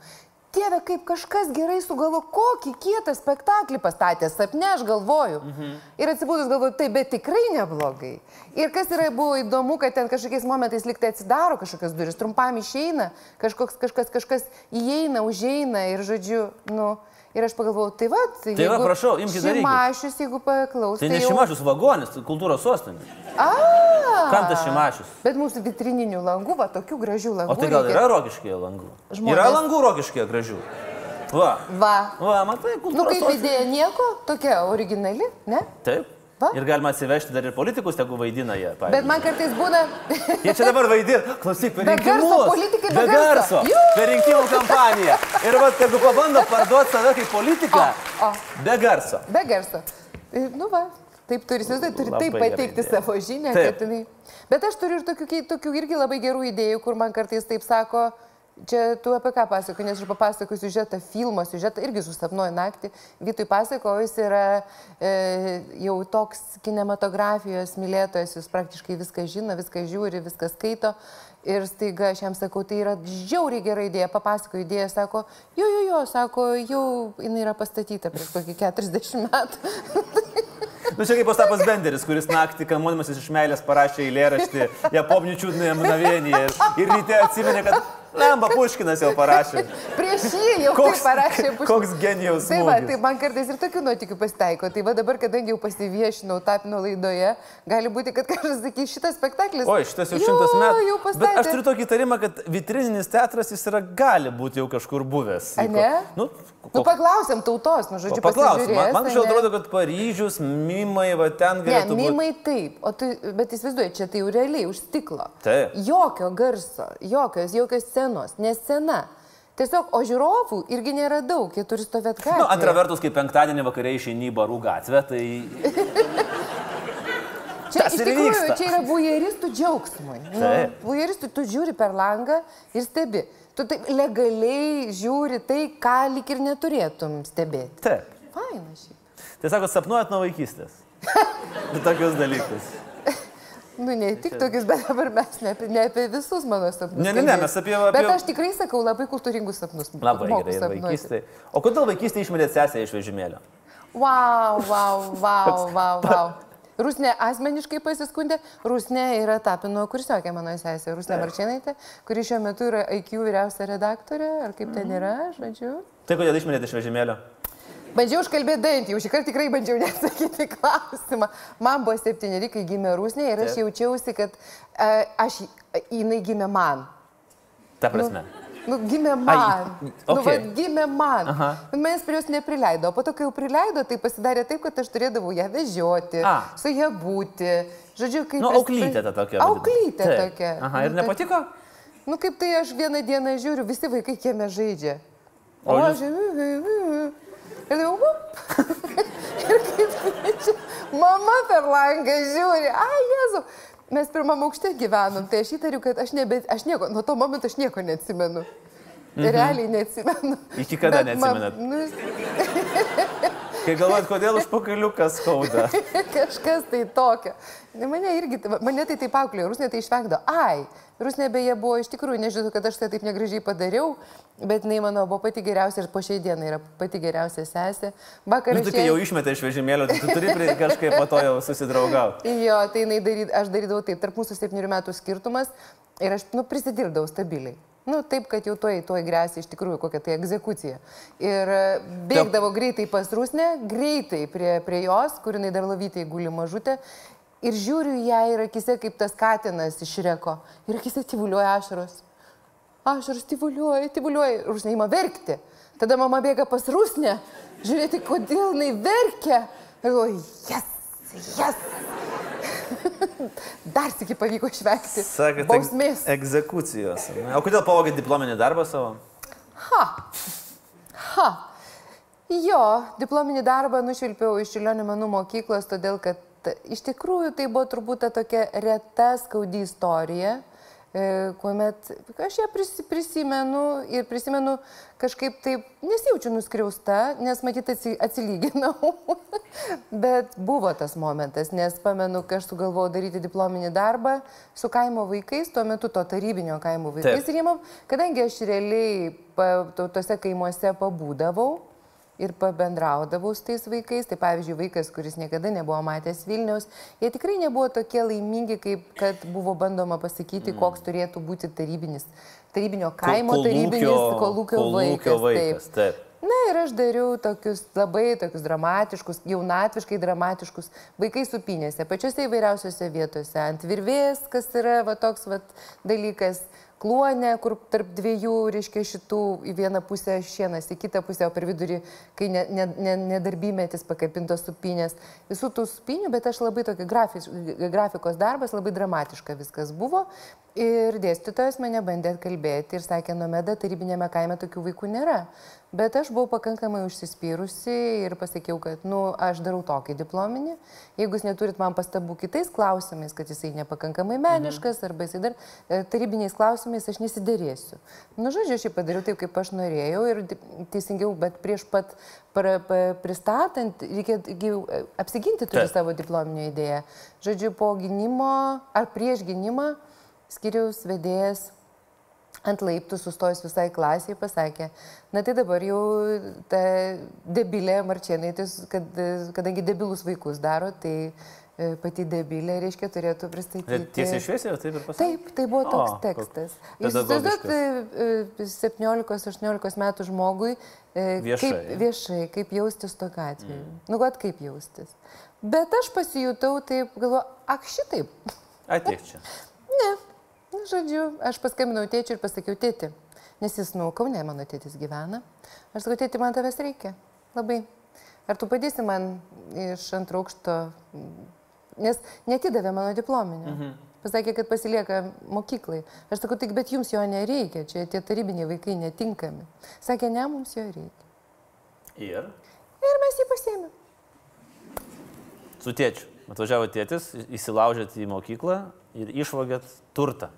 S2: Dieve, kaip kažkas gerai sugalo, kokį kietą spektaklį pastatė, sapne aš galvoju. Mhm. Ir atsibūdus galvoju, tai bet tikrai neblogai. Ir kas yra buvo įdomu, kad ten kažkokiais momentais liktai atsidaro kažkokios duris, trumpam išeina, kažkoks, kažkas, kažkas įeina, užeina ir žodžiu, nu. Ir aš pagalvojau, tai va, tai,
S1: Tai va, prašau, imkit darykit.
S2: Šimašius, jeigu paklausai.
S1: Tai ne Šimašius vagonis, kultūros sostinė.
S2: A.
S1: Kam tas Šimašius?
S2: Bet mūsų vitrininių langų, va, tokių gražių langų.
S1: O tai gal yra rokiškėje langų?
S2: Žmonės-
S1: Yra langų rokiškėje gražių. Va.
S2: Va.
S1: Va, matai,
S2: Nu,
S1: kultūros
S2: kaip
S1: sostinė.
S2: idėja nieko, tokia originali, ne?
S1: Taip.
S2: Va.
S1: Ir galima atsivežti dar ir politikus, tegu vaidina jie.
S2: Bet
S1: pavyzdžiui.
S2: man kartais būna...
S1: Jie čia dabar vaidina, klausyk, per
S2: garso, politikai be
S1: be
S2: garso.
S1: garso. Per rinkimų kampaniją. Ir va, jeigu pabando parduoti save kaip politiką,
S2: O, o.
S1: be garso.
S2: Be garso. E, Nu va, taip turi, įsivaizduoji, turi taip pateikti
S1: idėja.
S2: savo žinią,
S1: Taip.
S2: kad jinai... Bet aš turiu ir tokių, tokių irgi labai gerų idėjų, kur man kartais taip sako, čia tu apie ką pasakoji, nes aš papasakosiu siužetą, filmo siužetą, irgi susapnuoju naktį. Vytui pasakoju, jis yra e, jau toks kinematografijos mylėtojas, jis praktiškai viską žino, viską žiūri, viską skaito. Ir staiga aš jam sakau, tai yra žiauriai gera idėja, papasakoju idėją, sako, jo, jo, jo, sako, jau jinai yra pastatyta prieš kokį 40 metų.
S1: Nu čia kaip Ostapas Benderis, kuris naktį kamuodimasis iš meilės parašė eilėraštį Japonių čiūdnėje mnavienėje ir, ir ryte atsiminė, kad Lemba Puškinas jau parašė.
S2: Prieš jį jau
S1: Koks,
S2: parašė. Puškinas.
S1: koks genijos.
S2: Tai va, tai man kartais ir tokių nuotikių pasitaiko. Tai va dabar, kadangi jau pasiviešinau tapino laidoje, gali būti, kad kažkas sakys, šitas spektaklis.
S1: Oi, šitas jau šimtas metų.
S2: Jau
S1: Bet aš
S2: pastatė.
S1: turiu tokį įtarimą, kad vitrininis teatras jis yra gali būti jau kažkur buvęs.
S2: A, ne?
S1: Nu,
S2: Nu, paklausiam tautos, nu, žodžiu,
S1: Paklausim, man, man kažkaip atrodo, kad Paryžius, Mimai, va ten
S2: Ne,
S1: galėtų būti.
S2: mimai taip, o tu, bet įsivaizduoji, čia tai jau realiai už stiklo.
S1: Taip.
S2: Jokio garso, jokios, jokios scenos, ne scena. Tiesiog, o žiūrovų irgi nėra daug, jie turi stovėti ką.
S1: Nu, antra vertus, kai penktadienį vakare išeini į barų gatvę, tai...
S2: Čia iš tikrųjų,
S1: vyksta.
S2: čia yra bujeristų džiaugsmui. Nu,
S1: Taip.
S2: bujeristų, tu žiūri per langą ir stebi. Tu taip legaliai žiūri tai, ką lik ir neturėtum stebėti.
S1: Taip.
S2: Faina šiaip.
S1: Tai sako, sapnuojat nuo vaikystės. Ir tokius dalykus.
S2: Nu, ne tik tokius, bet dabar mes ne apie, ne apie visus mano sapnus.
S1: Ne, ne, ne, mes apie- apie-
S2: Bet aš tikrai sakau labai kultūringus sapnus.
S1: Labai
S2: Moku
S1: gerai,
S2: sapnuoti.
S1: vaikystėje. O kodėl vaikystėje išmetėt sesę iš vežimėlio?
S2: Wow, wow, wow, wow, wow. Rusne asmeniškai pasiskundė, Rusne yra tapino kursiokė mano sesė, Rusne
S1: Taip.
S2: Marčinaitė, kuri šiuo metu yra IQ vyriausia redaktorė, ar kaip ten yra, žodžiu.
S1: Tai kodėl išmetėt iš vežimėlio?
S2: Bandžiau užkalbėti dantį, jau šį kartą tikrai bandžiau neatsakyti į klausimą. Man buvo septyneri, kai gimė Rusnė ir aš
S1: Taip.
S2: jaučiausi, kad uh, aš, jinai gimė man.
S1: Ta prasme.
S2: Nu, gimė man.
S1: Ai,
S2: Nu, va,
S1: okei.
S2: gimė man.
S1: Aha.
S2: Manęs prie jos neprileido. O po to, kai jau prileido, tai pasidarė taip, kad aš turėdavau ją vežioti,
S1: A.
S2: su ją būti. Žodžiu, kaip...
S1: Nu, auklystė ta tokia. vadinama.
S2: Auklystė
S1: Taip.
S2: tokia.
S1: Aha, ir
S2: Nu, tai-
S1: nepatiko?
S2: Nu, kaip tai aš vieną dieną žiūriu, visi vaikai kieme žaidžia.
S1: O
S2: O aš žiūriu. Ir jau, up. ir kaip čia, mama per langą žiūri. Ai, Jėzu. Mes pirmam aukšte gyvenom, tai aš įtariu, kad aš, nebe, aš nieko, nuo to momento aš nieko neatsimenu. Realiai neatsimenu.
S1: Mhm. Iki kada
S2: Bet man-
S1: neatsimenat?
S2: Nu,
S1: Kai galvojat, kodėl užpakaliukas skauda.
S2: kažkas tai tokio. Ne, Mane irgi, mane tai taip auklėjo, Rusnė tai išvengdo. Ai, Rusnė beje buvo iš tikrųjų, nežinau, kad aš tai taip negražiai padariau, bet jinai mano buvo pati geriausia ir po šiai dienai yra pati geriausia sesė. Vakar
S1: Nu, tai kai jau išmetė iš vežimėlio, tai tu turi kažkaip po to jau susidraugauti.
S2: Jo, tai daryd, aš darydavau taip, tarp mūsų septynių metų skirtumas ir aš, nu, prisidirbdavau stabiliai. Nu, taip, kad jau tuoj, tuoj grėsia iš tikrųjų kokia tai egzekucija. Ir e, bėgdavo greitai pas Rusnę, greitai prie, prie jos, kur jinai dar lovytėje guli mažutė. Ir žiūriu ją ir akise kaip tas katinas iš reko. Ir akise tyvuliuoja ašaros. Ašaros tyvuliuoja, tyvuliuoja. Rusnė ima verkti. Tada mama bėga pas Rusnę. Žiūrėti, kodėl jinai verkia. Ir galvoju, jes, jes. Dar sėki pavyko išvengti.
S1: Sakėte,
S2: bausmės.
S1: egzekucijos. O kodėl pavogėt diplominį darbą savo?
S2: Ha. Ha. Jo, diplominį darbą nušvilpiau iš Čiulionio menų mokyklos, todėl kad iš tikrųjų tai buvo turbūt ta tokia reta skaudi istorija, kuomet aš ją prisimenu ir prisimenu kažkaip taip, nesijaučiu nuskriausta, nes matyt atsilyginau, bet buvo tas momentas, nes pamenu, kai aš sugalvojau daryti diplominį darbą su kaimo vaikais, tuo metu to tarybinio kaimo vaikais Taip. ir jie man, kadangi aš realiai pa, to, tose kaimuose pabūdavau, ir pabendraudavau su tais vaikais. Tai pavyzdžiui, vaikas, kuris niekada nebuvo matęs Vilniaus, jie tikrai nebuvo tokie laimingi, kaip kad buvo bandoma pasakyti, mm. koks turėtų būti tarybinis, tarybinio kaimo
S1: kolūkio,
S2: tarybinis kolūkio, kolūkio vaikas.
S1: vaikas taip. taip.
S2: Na ir aš dariau tokius labai tokius dramatiškus, jaunatviškai dramatiškus vaikai supinėse, pačiose įvairiausiose vietose, ant virvės, kas yra va, toks va, dalykas, kluonė, kur tarp dviejų, reiškia, šitų į vieną pusę šienas, į kitą pusę, o per vidurį, kai nedarbymetis ne, ne pakabintos supinės. Visų tų supinių, bet aš labai tokį grafis, grafikos darbas, labai dramatiška viskas buvo. Ir dėstytojas mane bandė kalbėti ir sakė, nomeda tarybinėme kaime tokių vaikų nėra. Bet aš buvau pakankamai užsispyrusi ir pasakiau, kad, nu, aš darau tokį diplominį. Jeigu jūs neturit man pastabų kitais klausimais, kad jisai nepakankamai meniškas, mhm. arba jisai dar e, tarybiniais klausimais, aš nesidėrėsiu. Nu, žodžiu, aš jį padariau taip, kaip aš norėjau ir teisingiau, bet prieš pat pra, pra, pristatant, reikia e, apsiginti turi savo diplominio idėją. Žodžiu, po gynimo ar prieš gynimą skiriaus vedėjas ant laiptų sustojus visai klasiai pasakė, na tai dabar jau ta debilė Marčienaitis, kad, kadangi debilus vaikus daro, tai e, pati debilė, reiškia, turėtų pristatyti.
S1: Tiesiai šviesiai, taip ir pasakė.
S2: Taip, tai buvo toks o, tekstas. Jūs įsivaizduojat 17-18 metų žmogui, e, viešai. kaip, viešai, kaip jaustis tokiu atveju. Mm. Nu, vat kaip jaustis. Bet aš pasijutau taip, galvoju, ak šitaip.
S1: Ateik čia.
S2: žodžiu, aš paskambinau tėčiui ir pasakiau, tėti, nes jis, nu, Kaune mano tėtis gyvena. Aš sakau, tėti, man tavęs reikia. Labai. Ar tu padėsi man iš antraukšto, nes netidavė mano diplominio. Mhm. Pasakė, kad pasilieka mokyklai. Aš sakau, tik bet jums jo nereikia, čia tie tarybiniai vaikai netinkami. Sakė, ne, mums jo reikia.
S1: Ir?
S2: Ir mes jį pasėmėm.
S1: Su tėčiu. Atvažiavo tėtis, įsilaužėt į mokyklą ir išvogėt turtą.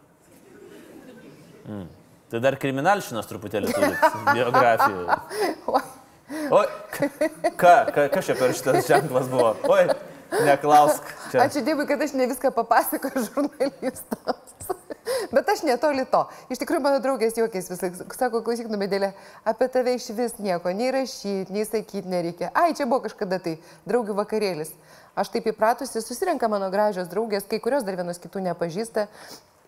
S1: Mm. Tai dar kriminalšinas truputėlį turi biografijoje. O, ką, ką, kas čia per šitas ženklas buvo? Oi, neklausk.
S2: Čia. Ačiū Dievui, kad aš ne viską papasakoju žurnalistams. Bet aš netoli to. Iš tikrųjų, mano draugės juokės visą laiką. Sako, klausyk, numedėlė, apie tave iš vis nieko, nei rašyti, nei sakyti nereikia. Ai, čia buvo kažkada tai draugių vakarėlis. Aš taip įpratusi, susirenka mano gražios draugės, kai kurios dar vienos kitų nepažįsta.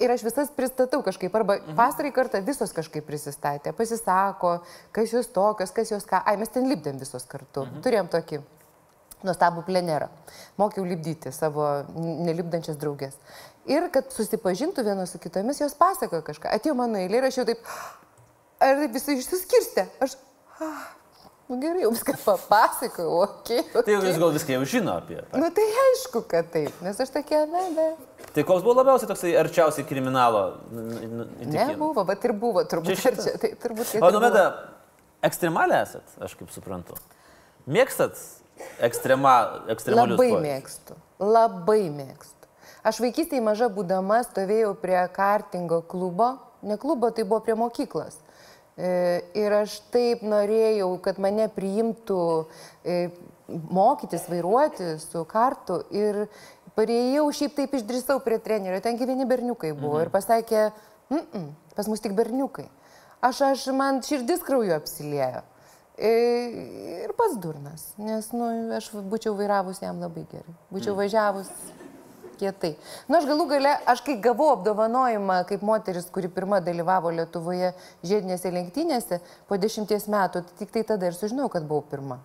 S2: Ir aš visas pristatau kažkaip, arba mhm. pastarai kartą visos kažkaip prisistatė, pasisako, kas jūs tokios, kas jūs ką. Ai, mes ten lipdėm visos kartu. Mhm. Turėjom tokį nuostabų plenerą. Mokiau lipdyti savo nelipdančias draugės. Ir kad susipažintų vienos su kitomis, jos pasakojo kažką. Atėjo mano eilė ir aš jau taip, ar taip visai išsiskirstė. Aš, ah, nu gerai, jau viską papasakojau, okei. Okay, okay.
S1: Tai jūs gal viską jau žino apie.
S2: Tai. Na nu, tai aišku, kad taip, nes aš tokia, na, be.
S1: Tai koks buvo labiausiai toksai arčiausiai kriminalo?
S2: Nebuvo, bet ir buvo, turbūt. Čia, čia, tai, turbūt
S1: o, nu, Meda, ekstremalė esat, aš kaip suprantu. Mėgstat ekstrema, ekstremalius?
S2: Labai pojus. mėgstu, labai mėgstu. Aš vaikystėje maža būdama stovėjau prie kartingo klubo, ne klubo, tai buvo prie mokyklos. E, ir aš taip norėjau, kad mane priimtų e, mokytis, vairuoti su kartu. Ir pareėjau, šiaip taip išdrįsau prie trenerio, ten gyveni berniukai buvo. Mhm. Ir pasakė, mm -mm, pas mus tik berniukai. Aš, aš, man širdis krauju apsiliejo. E, ir pats durnas, nes nu, aš būčiau vairavus jam labai gerai. Būčiau mhm. važiavus kietai. Na, nu, aš galų gale, aš kai gavau apdovanojimą kaip moteris, kuri pirma dalyvavo Lietuvoje žiedinėse lenktynėse, po dešimties metų, tai tik tai tada ir sužinojau, kad buvau pirma.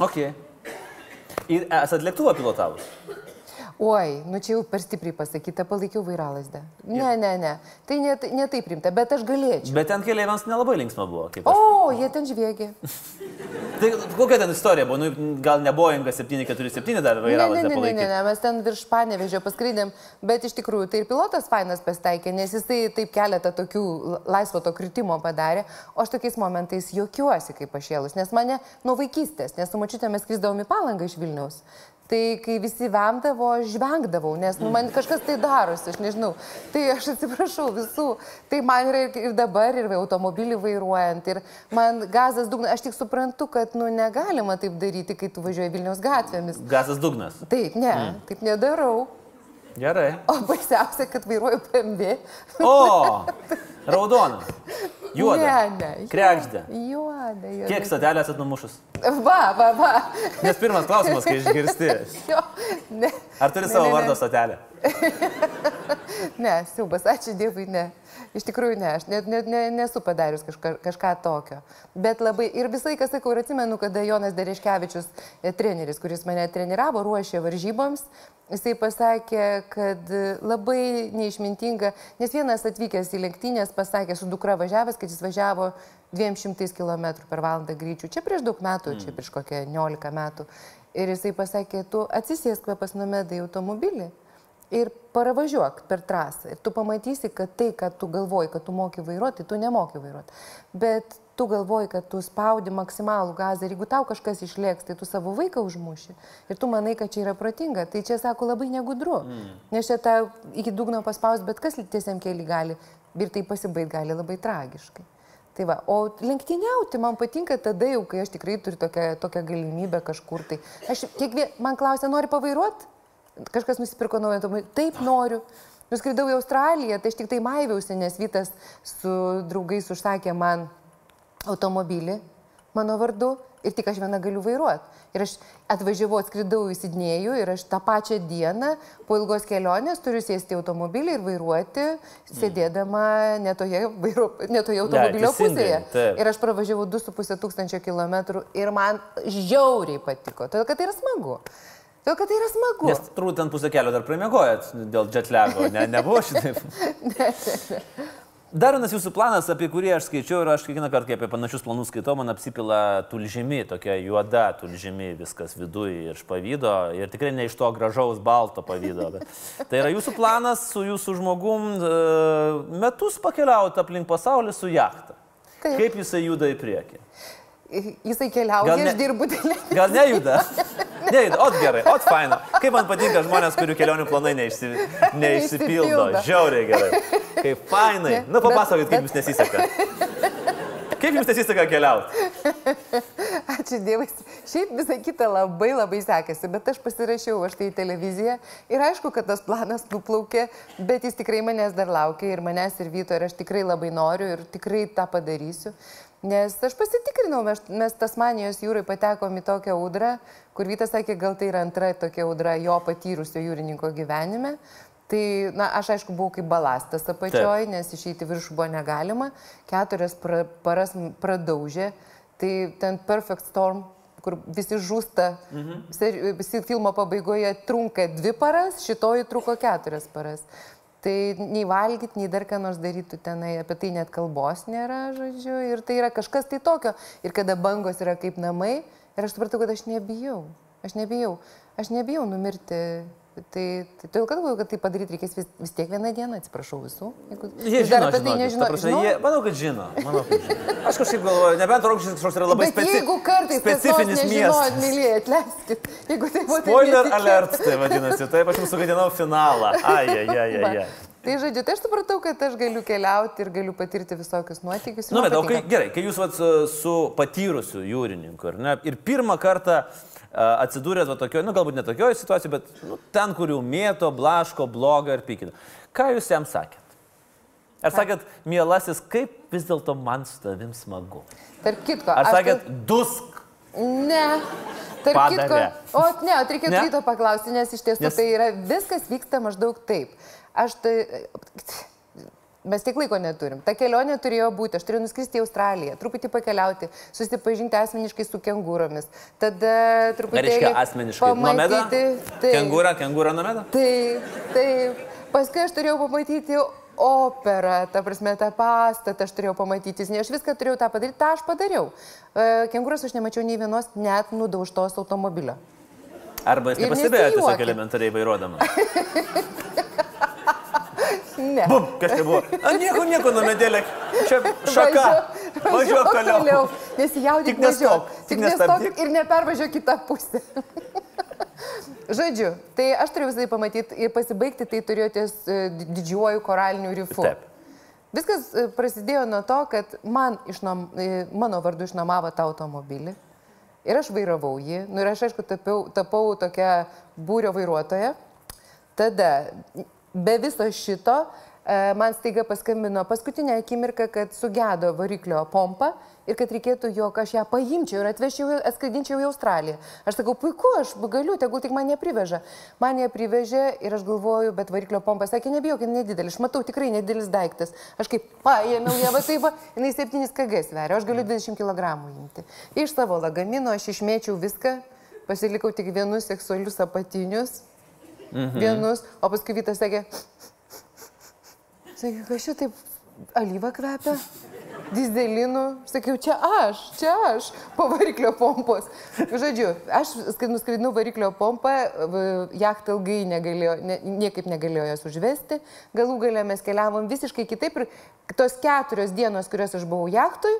S1: Ok. Ir esat lėktuvą pilotavus?
S2: Oi, nu čia jau per stipriai pasakyta, palaikiau vairalasdę. Ne, ne, ne. Tai ne, ne taip rimta, bet aš galėčiau.
S1: Bet ten keliaiviams nelabai linksma buvo. kaip aš-
S2: O, jie ten žviegė.
S1: Tai kokia ten istorija buvo? Nu, gal ne Boeing 747 dar
S2: Ne,
S1: vairavo,
S2: ne, ne, ne, ne, ne, mes ten virš panevežio paskraidėm, bet iš tikrųjų tai ir pilotas fainas pasitaikė, nes jisai taip keletą tokių laisvo to kritimo padarė, o aš tokiais momentais juokiuosi kaip pašėlus, nes mane nuo vaikystės, nes su mačiute mes skrisdavom į palangą iš Vilniaus. Tai kai visi vemdavo, aš žvengdavau, nes nu, man kažkas tai darosi, aš nežinau. Tai aš atsiprašau visų. Tai man yra ir, ir dabar, ir automobilį vairuojant. Ir man gazas dugnas, aš tik suprantu, kad nu, negalima taip daryti, kai tu važiuoji Vilniaus gatvėmis.
S1: Gazas dugnas.
S2: Taip, ne, mm. taip nedarau.
S1: Gerai.
S2: O baisiausia, kad vairuoju PMV.
S1: O, raudona. Juoda.
S2: Ne, ne.
S1: Krekždė.
S2: Juoda, juoda.
S1: Kiek stotelės atnumušus?
S2: Va, va, va.
S1: Nes pirmas klausimas, kai išgirsti.
S2: Jo, ne.
S1: Ar turi
S2: Ne,
S1: savo
S2: ne, ne.
S1: vardo stotelę?
S2: Ne, siubas, ačiū Dievui, ne. Iš tikrųjų, ne, aš net, net, ne, nesu padarius kažką, kažką tokio. Bet labai, ir visą laiką sakau, ir atsimenu, kada Jonas Dereškevičius, e, treneris, kuris mane treniravo, ruošė varžyboms, jisai pasakė, kad e, labai neišmintinga, nes vienas atvykęs į lenktynės pasakė su dukra važiavęs, kad jis važiavo 200 km per valandą greičiu. Čia prieš daug metų, čia prieš kokią 19 metų. Ir jisai pasakė, tu atsisėsk pas nomedai į automobilį ir paravažiuok per trasą. Ir tu pamatysi, kad tai, kad tu galvoji, kad tu moki vairuoti, tu nemoki vairuoti. Bet tu galvoji, kad tu spaudi maksimalų gazą ir jeigu tau kažkas išlėks, tai tu savo vaiką užmuši. Ir tu manai, kad čia yra protinga. Tai čia, sako, labai negudru. Mm. Nes čia tą iki dugno paspaus, bet kas tiesiam keli gali. Ir tai pasibaig gali labai tragiškai. Tai va, o lenktyniauti man patinka tada jau, kai aš tikrai turiu tokią, tokią galimybę kažkur tai. Aš kiekvien, man klausia, nori pavairuoti? Kažkas nusipirko naują automobilį. Taip noriu. Nuskridau į Australiją, tai aš tik tai maiviausi, nes Vytas su draugais užsakė man automobilį mano vardu ir tik aš viena galiu vairuoti. Ir aš atvažiavau, atskridau į Sidnėjų ir aš tą pačią dieną po ilgos kelionės turiu sėsti į automobilį ir vairuoti, sėdėdama netoje, vairu, netoje automobilio
S1: teisingai,
S2: pusėje.
S1: taip.
S2: Ir aš pravažiavau 2,5 tūkstančio kilometrų ir man žiauriai patiko, todėl kad tai yra smagu. Todėl kad tai yra smagu.
S1: Nes turbūt ten pusę kelio dar pramiegojat dėl jetlego, ne, nebuvo šitaip. Dar vienas jūsų planas, apie kurį aš skaičiau ir aš kiekvieną kartą, kai apie panašius planus skaitau, man apsipila tulžimi, tokia juoda tulžimi, viskas viduje iš pavydo ir tikrai ne iš to gražaus balto pavydo. Tai yra jūsų planas su jūsų žmogum e, metus pakeliauti aplink pasaulį su jachta.
S2: Taip.
S1: Kaip jisai juda į priekį?
S2: Jisai keliauja,
S1: ne-
S2: aš dirbu dėl...
S1: Gal nejuda? Nejuda, ot gerai, ot faina. Kaip man patinka žmonės, kurių kelionių planai neišsi, neišsipildo. Žiauriai gerai. Kaip fainai.
S2: Ne,
S1: Nu, papasakokit,
S2: bet-
S1: kaip jums nesiseka. Kaip jums nesiseka keliauti?
S2: Ačiū Dievui. Šiaip visą kitą labai labai sekėsi, bet aš pasirašiau aš tai į televiziją ir aišku, kad tas planas nuplaukė, bet jis tikrai manęs dar laukia ir manęs ir Vyto ir aš tikrai labai noriu ir tikrai tą padarysiu. Nes aš pasitikrinau, mes, mes Tasmanijos jūrai patekom į tokią audrą, kur Vytas sakė, gal tai yra antra tokia audra jo patyrusio jūrininko gyvenime. Tai, na, aš aišku, buvau kaip balastas apačioj, nes išeiti viršų buvo negalima. Keturias pra, paras pradaužė. Tai ten Perfect Storm, kur visi žūsta, mhm. visi filmo pabaigoje trunka dvi paras, šitoji truko keturias paras. Tai nei valgyti, nei dar ką nors darytų tenai, apie tai net kalbos nėra, žodžiu. Ir tai yra kažkas tai tokio. Ir kada bangos yra kaip namai, ir aš supratau, kad aš nebijau. Aš nebijau. Aš nebijau numirti. Tai, tai kad galvoju, kad tai padaryti reikės vis, vis tiek vieną dieną, atsiprašau visų. Jeigu,
S1: Jie žino,
S2: apie tai nežinote.
S1: prasme, jie, manau, kad žino. Manau, kad žino. Aš kažkaip galvoju, nebent rūkštis kažkoks yra labai
S2: Bet
S1: speci...
S2: jeigu kartais
S1: specifinis miestas.
S2: mylėjai, atleiskit. Jeigu tai būtų...
S1: Spoiler alert, tai vadinasi. Taip, aš jums sugadinau finalą. Ai, ai, ai, ai. Ai.
S2: Tai žodžiu, tai aš supratau, kad aš galiu keliauti ir galiu patirti visokius nuotykius. ir
S1: Nu, bet o kai, gerai, kai jūs vat, su, patyrusiu jūrininku, ar ne, ir pirmą kartą atsidūrėt va tokioje, nu galbūt ne tokioje situacijoje, bet nu, ten, kur jau mėto, blaško, blogą ir pykino. Ką jūs jam sakėt? Ar sakėt, mielasis, kaip vis dėlto man su tavim smagu?
S2: Tarp kitko,
S1: Ar sakėt, dusk?
S2: Ne. Tarp
S1: Padarė.
S2: kitko, o ne, o reikėtų ryto paklausti, nes iš tiesų
S1: Nes-
S2: tai yra, viskas vyksta maždaug taip. Aš tai, Mes tiek laiko neturim. Ta kelionė turėjo būti, aš turėjau nuskristi į Australiją, truputį pakeliauti, susipažinti asmeniškai su kengūromis. Tada truputį...
S1: reiškia asmeniškai? Nomeda? Kengūra, kengūra nomeda?
S2: Taip, taip. Paskui aš turėjau pamatyti operą, ta prasme, tą pastatą aš turėjau pamatyti, ne aš viską turėjau tą padaryti, tą aš padariau. E, Kengūros aš nemačiau nei vienos net nudaužtos automobilio.
S1: Arba jis nepastebėjo tiesiog elementariai vairuodamas.
S2: Ne.
S1: Bum, kas čia buvo? A, nieko, nieko numedėlė. Čia šaka.
S2: Važiuok-
S1: toliau.
S2: Nesijaudink,
S1: Tik nestok, tik
S2: Tik nestok ir nepervažiuok kitą pusę. Žodžiu, tai aš turėjau visai pamatyti ir pasibaigti tai turėjo ties e, di- didžiuoju koraliniu rifu.
S1: Taip.
S2: Viskas e, prasidėjo nuo to, kad man išnom, e, mano vardu išnuomavo tą automobilį ir aš vairavau jį. Nu, ir aš, aišku, tapiau, tapau tokia būrio vairuotoja. Tada, be viso šito, e, man staiga paskambino paskutinę akimirką, kad sugedo variklio pompa ir kad reikėtų, jog aš ją paimčiau ir atvežčiau, atskraidinčiau į Australiją. Aš sakau, puiku, aš galiu, tegul tik man ją priveža. Man ją privežė ir aš galvoju, bet variklio pompa sakė, nebijok, jinai nedidelis, aš matau tikrai nedidelis daiktas. Aš kaip paėmiau ją, va taip, jinai 7 kg sveria, aš galiu 20 kg imti. Iš savo lagamino aš išmėčiau viską, pasilikau tik vienus seksualius apatinius mhm. vienus, o paskui Vytas sakė, sakė, kas čia taip alyva kvepia, dizelinu, sakiau, čia aš, čia aš, po variklio pompos. Žodžiu, aš nuskraidinau variklio pompą, jachta ilgai negalėjo, ne, niekaip negalėjo jos užvesti, galų galę mes keliavom visiškai kitaip ir tos keturios dienos, kurios aš buvau jachtui,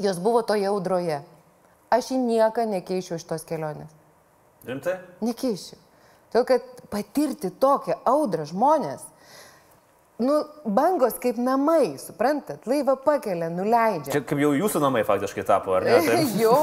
S2: jos buvo toje audroje. Aš į nieką nekeičiau iš tos kelionės.
S1: Rimtai?
S2: Nekeišiu. Todėl, kad patirti tokią audrą žmonės, nu, bangos kaip namai, suprantat, laivą pakelia, nuleidžia.
S1: Čia kaip jau jūsų namai faktiškai tapo, ar ne? Taip.
S2: jo.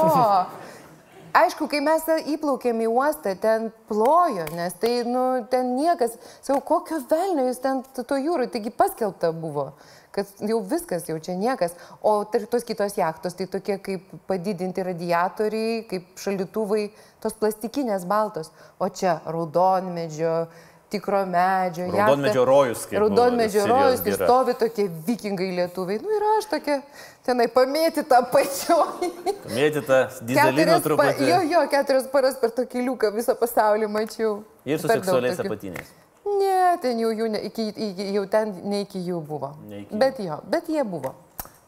S2: Aišku, kai mes įplaukėm į uostą, ten plojo, nes tai, nu, ten niekas, sakau, kokio velnio jūs ten to jūrų, taigi paskelbta buvo, kad jau viskas, jau čia niekas. O tos kitos jachtos, tai tokie kaip padidinti radiatoriai, kaip šaldytuvai, tos plastikinės baltos. O čia raudonmedžio, tikro medžio.
S1: Raudonmedžio rojus, kaip
S2: Raudonmedžio rojus, ir
S1: gira.
S2: stovi tokie vikingai lietuviai. Nu ir aš tokia, tenai pamėtyta pačioji.
S1: Mėtyta dizelino
S2: Keturias pa,
S1: truputį.
S2: jo, jo, keturias paras per tokį liuką visą pasaulį mačiau.
S1: Ir su seksualiais apatiniais.
S2: Ne, ten jau, jų ne, iki, iki, jau ten ne iki jų buvo.
S1: Iki.
S2: Bet jo, bet jie buvo.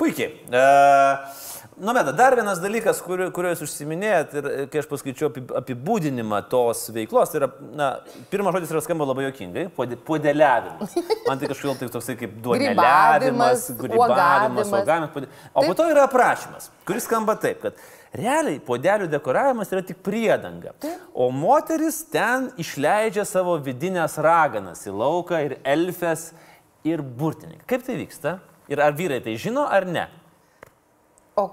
S1: Puikiai. E, nu, meta, dar vienas dalykas, kuriuo, kuriuo jūs užsiminėjot ir e, kai aš paskaičiau api- apibūdinimą tos veiklos, tai yra, na, pirmas žodis yra skamba labai jokingai - podeliavimas. Man tai kažkodėl tai toksai kaip duoneliavimas,
S2: Grybavimas, uogavimas.
S1: O po to yra aprašymas, kuris skamba taip, kad realiai podelių dekoravimas yra tik priedanga. O moteris ten išleidžia savo vidinės raganas į lauką ir elfes ir burtininkai. Kaip tai vyksta? Ir ar vyrai tai žino ar ne?
S2: O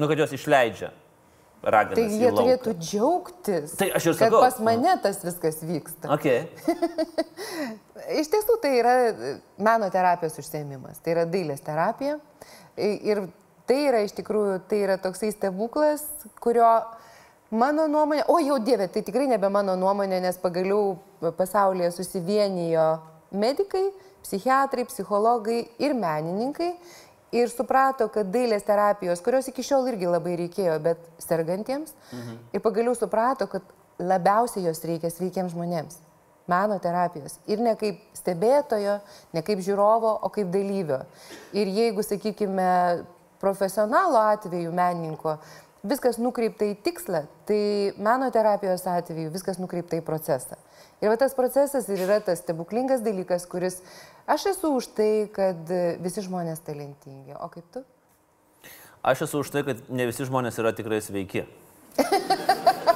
S1: Nu, kad jos išleidžia raganas.
S2: tai jie turėtų džiaugtis,
S1: Tai aš
S2: kad
S1: sakau.
S2: pas mane tas viskas vyksta.
S1: Okay.
S2: Iš tiesų tai yra meno terapijos užsiemimas, tai yra dailės terapija. Ir tai yra iš tikrųjų, tai yra toksai stebuklas, kurio mano nuomonė, o jau dievė, tai tikrai nebe mano nuomonė, nes pagaliau pasaulyje susivienijo medikai, psichiatrai, psichologai ir menininkai. Ir suprato, kad dailės terapijos, kurios iki šiol irgi labai reikėjo, bet sergantiems, mhm. ir pagaliau suprato, kad labiausiai jos reikia sveikiems žmonėms meno terapijos. Ir ne kaip stebėtojo, ne kaip žiūrovo, o kaip dalyvio. Ir jeigu, sakykime, profesionalo atveju menininko viskas nukreipta į tikslą, tai meno terapijos atveju viskas nukreipta į procesą. Ir va tas procesas ir yra tas stebuklingas dalykas, kuris aš esu už tai, kad visi žmonės talentingi. O kaip tu?
S1: Aš esu už tai, kad ne visi žmonės yra tikrai sveiki.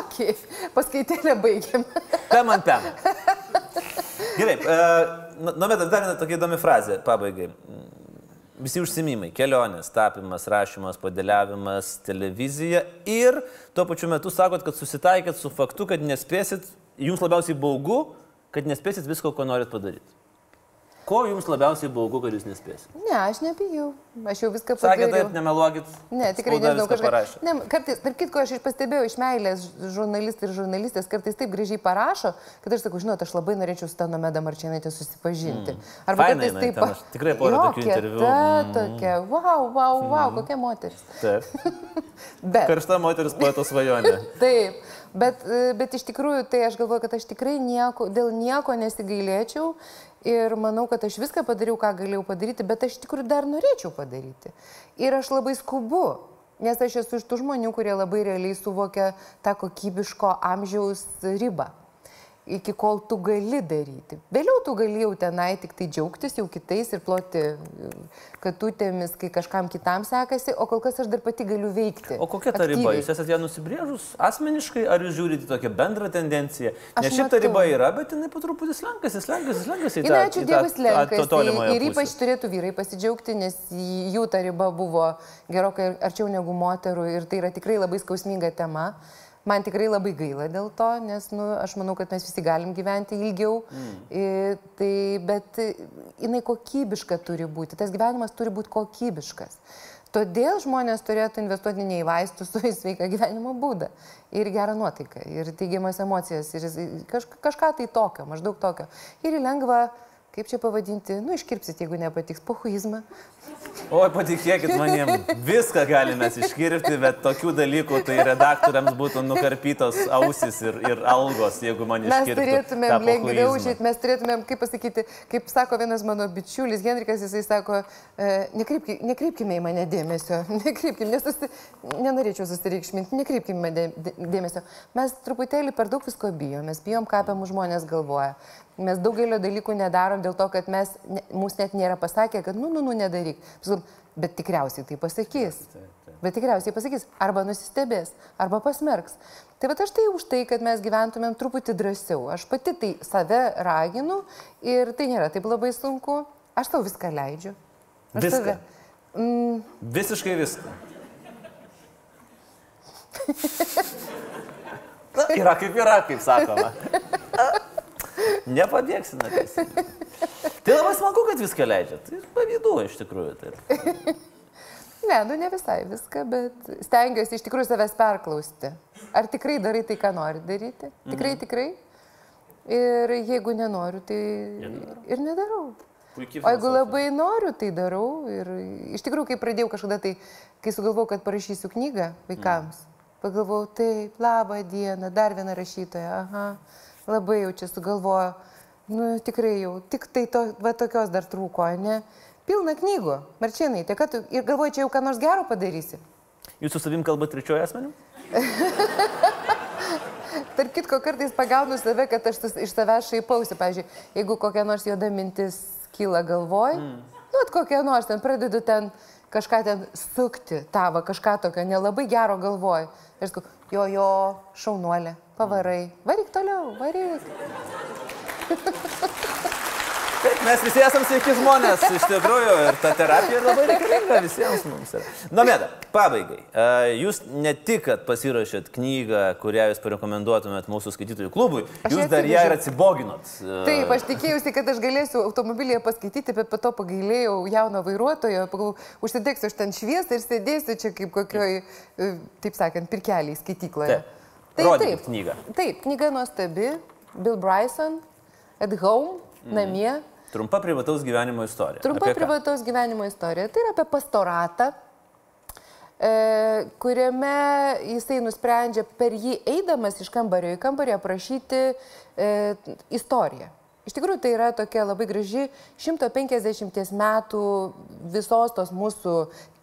S2: Ok, paskaitėlę baigiam.
S1: Pem ant pem. Gerai, nuomet dar viena tokia įdomi frazė pabaigai. Visi užsimimai - kelionės, tapimas, rašymas, podeliavimas, televizija ir tuo pačiu metu sakot, kad susitaikėt su faktu, kad nespėsit, jums labiausiai baugu, kad nespėsit visko, ko norit padaryti. Ko jums labiausiai baugu, kad jūs nespėsite?
S2: Ne, aš nebijau. Aš jau viską
S1: Sakė,
S2: padariau.
S1: taip, nemeluokit.
S2: Ne, tikrai nežinau, kažką.
S1: parašė.
S2: Ne, kartais, tarp kitko, aš iš- pastebėjau iš meilės žurnalistai ir žurnalistės kartais taip gražiai parašo, kad aš sakau, žinot, aš labai norėčiau su Tanomeda Marčinaitė susipažinti. Arba
S1: Mm. Fainai
S2: kartais taip
S1: aš tikrai porą tokių interviu.
S2: kieta
S1: Mm.
S2: tokia, wow, wow, wow, kokia moteris.
S1: Taip.
S2: Bet,
S1: Karšta moteris poeto svajonė.
S2: taip, bet, e, bet iš tikrųjų, tai aš galvoju, kad aš tikrai nieko, dėl nieko nesigailėčiau ir manau, kad aš viską padariau, ką galėjau padaryti, bet aš tikrųjų dar norėčiau padaryti. Ir aš labai skubu. Nes aš esu iš tų žmonių, kurie labai realiai suvokia tą kokybiško amžiaus ribą iki kol tu gali daryti. Vėliau tu gali jau tenai tik tai džiaugtis jau kitais ir ploti e, katutėmis, kai kažkam kitam sekasi, o kol kas aš dar pati galiu veikti.
S1: O kokia ta riba?
S2: aktyviai.
S1: Jūs esate ją nusibrėžus asmeniškai, ar jūs žiūrite tokią bendrą tendenciją? Nes šiaip ta
S2: matau.
S1: riba yra, bet jinai po truputį slenkasi, slenkasi, slenkasi. tą-
S2: ačiū Dievui, slenkasi.
S1: tolimąją
S2: Ir
S1: pusę.
S2: ypač turėtų vyrai pasidžiaugti, nes jų ta riba buvo gerokai arčiau negu moterų ir tai yra tikrai labai skausminga tema. Man tikrai labai gaila dėl to, nes nu, aš manau, kad mes visi galim gyventi ilgiau. Mm. Tai, bet jinai kokybiška turi būti. Tas gyvenimas turi būti kokybiškas. Todėl žmonės turėtų investuoti ne į vaistus, o į sveiką gyvenimo būdą. Ir gerą nuotaiką, ir teigiamas emocijas, ir kaž, kažką tai tokio, maždaug tokio. Ir į lengvą, kaip čia pavadinti, nu iškirpsit, jeigu nepatiks, pohuizmą.
S1: Oi, patikėkit manim, viską galime iškirpti, bet tokių dalykų tai redaktoriams būtų nukarpytos ausis ir, ir algos, jeigu man
S2: Mes
S1: iškirptų.
S2: turėtumėm
S1: tą
S2: lengviau žiūrėti, mes turėtumėm, kaip pasakyti, kaip sako vienas mano bičiulis, Henrikas, jisai sako, e, nekreipki, nekreipkime į mane dėmesio, nekreipkime, nes susi, nenorėčiau susireikšminti, nekreipkime dėmesio. Mes truputėlį per daug visko bijom, mes bijom, ką apie mūsų žmonės galvoja. Mes daugelio dalykų nedarom dėl to, kad mes, mums net nėra pasakę, kad, nu, nu, nu, nedaryk. Pasakom, Bet tikriausiai tai pasakys. Bet tikriausiai pasakys, arba nusistebės, arba pasmerks. Tai va aš tai už tai, kad mes gyventumėm truputį drąsiau. Aš pati tai save raginu ir tai nėra taip labai sunku. Aš tau viską leidžiu. Aš
S1: Viską?
S2: Save, mm,
S1: Visiškai viską. Na, yra kaip yra, kaip sakoma. Nepabėgsi teisės. Tai labai smagu, kad viską leidžiat. Tai pavydu iš tikrųjų. Tai.
S2: ne, nu ne visai viską, bet stengiuosi iš tikrųjų savęs perklausti. Ar tikrai darai tai, ką nori daryti? Tikrai,
S1: Mhm.
S2: tikrai. Ir jeigu nenoriu, tai ir nedarau.
S1: Puikiai
S2: O jeigu labai noriu, tai darau. Ir iš tikrųjų, kai pradėjau kažkada, tai kai sugalvojau, kad parašysiu knygą vaikams, pagalvojau, taip, labą dieną, dar viena rašytoja, aha, labai jau čia sugalvoju. Nu, tikrai jau, tik tai to, va, tokios dar trūko, ne? Pilna knygų, marčianai, tai kad ir galvoji, čia jau ką nors gero padarysi.
S1: Jūs su savim kalbate trečiojo asmeniu?
S2: Tark kitko, kartais pagaunu save, kad aš sus- iš savęs šaipausi. Pavyzdžiui, jeigu kokia nors juoda mintis kyla galvoj, mm. nu, at kokia nors ten pradedu ten kažką ten sukti, tavo kažką tokio nelabai gero galvoj. Ir sakau, jo, jo, šaunuolė, pavarai, varyk toliau, varyk.
S1: Taip, mes visi esame sveiki žmonės, iš tikrųjų, ir ta terapija labai reikalinga visiems mums. Na, mėda, pabaigai. E, Jūs ne tik, kad pasirašėt knygą, kurią jūs parekomenduotumėt mūsų skaitytojų klubui, jūs dar ją ir atsiboginot. E,
S2: Taip, aš tikėjausi, kad aš galėsiu automobilyje paskaityti, bet po to pagailėjau jauno vairuotojo, užsidegsiu aš ten šviesą ir sėdėsiu čia kaip kokioj, e, taip sakant, pirkeliai skaitykloje.
S1: Taip. Rodykit knygą.
S2: Taip, knyga nuostabi. Bill Bryson, At Home, mm. namie.
S1: Trumpa privataus gyvenimo istorija.
S2: Trumpa
S1: Apie ką?
S2: privataus gyvenimo istorija. Tai yra apie pastoratą, e, kuriame jisai nusprendžia per jį eidamas iš kambario į kambarį aprašyti e, istoriją. Iš tikrųjų, tai yra tokia labai graži 150 metų visos tos mūsų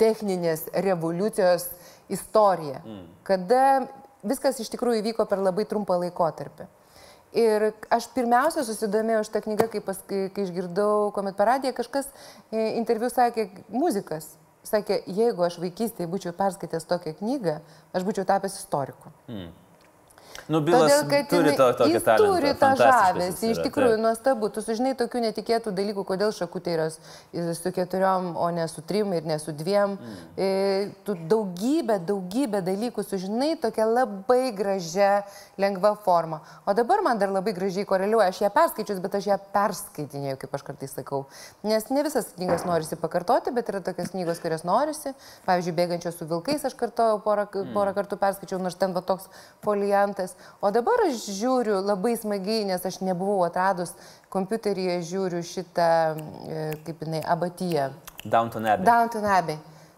S2: techninės revoliucijos istorija, mm. kada viskas iš tikrųjų įvyko per labai trumpą laikotarpį. Ir aš pirmiausia susidomėjau šitą knygą, kai, pas, kai, kai išgirdau, kuomet per radiją kažkas e, interviu sakė, muzikas. Sakė, jeigu aš vaikystėje būčiau perskaitęs tokią knygą, aš būčiau tapęs istoriku.
S1: Nu, Bilas
S2: Todėl,
S1: turi to, tokį
S2: jis
S1: talentą.
S2: turi tą žavesį, iš tikrųjų
S1: taip.
S2: nuostabu. Tu sužinai tokių netikėtų dalykų, kodėl šakutė yra su keturiom, o ne su trim ir ne su dviem.
S1: Mm.
S2: E, Tu daugybę, daugybę dalykų sužinai tokia labai gražia, lengva forma. O dabar man dar labai gražiai koreliuoja. Aš ją perskaičius, bet aš ją perskaitinėjau, kaip aš kartais sakau. Nes ne visas knygas norisi pakartoti, bet yra tokios knygos, kurias norisi. Pavyzdžiui, bėgančios su vilkais aš kartojau porą,
S1: Mm.
S2: porą kartų perskaičiau, nors ten va toks foliantas. O dabar aš žiūriu labai smagiai, nes aš nebuvau atradus kompiuteryje, žiūriu šitą, e, kaip jinai, abatyje.
S1: Downton Abbey.
S2: Downton Abbey.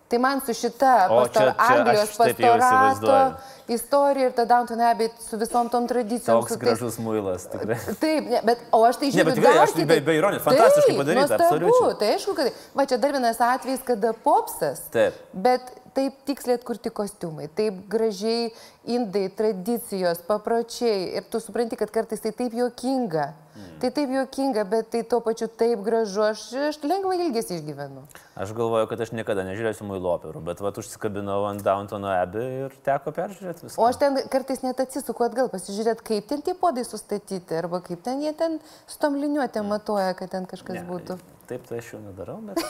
S2: Tai man su šita
S1: O,
S2: pastor,
S1: čia- čia
S2: Anglijos pastorato istorija ir ta Downton Abbey su visom tom tradicijom.
S1: Toks
S2: tais-
S1: gražus muilas, tikrai.
S2: Taip, ne, bet, o aš tai žiūriu.
S1: Ne, bet tikrai, aš be-
S2: kitaip.
S1: be ironijos, fantastiškai padaryta, absoliučiai.
S2: Tai aišku, kad... Va, čia dar vienas atvejis, kada popsas.
S1: Taip.
S2: Bet taip tiksliai atkurti kostiumai, taip gražiai indai, tradicijos, papročiai. Ir tu supranti, kad kartais tai taip juokinga.
S1: Mm.
S2: Tai taip juokinga, bet tai tuo pačiu taip gražu. Aš, aš lengvai ilgesi išgyvenu.
S1: Aš galvoju, kad aš niekada nežiūrėsiu muilo operų, bet va, užsikabinau ant Downtono Abbey ir teko peržiūrėti viską.
S2: O aš ten kartais net atsisuku atgal, pasižiūrėt, kaip ten tie podai sustatyti, arba kaip ten jie ten su tom liniuotėm matuoja, kad ten kažkas
S1: Ne,
S2: būtų.
S1: Taip, tai aš jau nedarau, bet...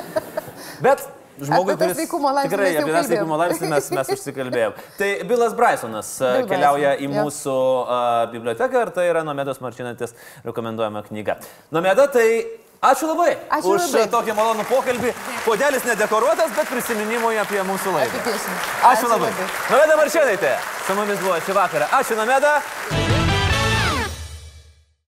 S1: bet žmogui, kuris...
S2: sveikumo laipsnį
S1: Tikrai, apie tą sveikumo laipsnį mes, mes užsikalbėjom. Tai Bilas Brysonas a,
S2: Bill
S1: keliauja
S2: Bryson,
S1: į
S2: jo.
S1: mūsų a, biblioteką ir tai yra Nomedos Marčinantės rekomenduojama knyga. Nomeda, tai ačiū labai
S2: Ačiū
S1: už
S2: labai.
S1: tokį malonų pokalbį. Podelis nedekoruotas, bet prisiminimui apie mūsų.
S2: Apie piešinį.
S1: Ačiū labai. Nomeda Marčinaitė, su mumis buvo šį vakarą. Ačiū, Nomeda.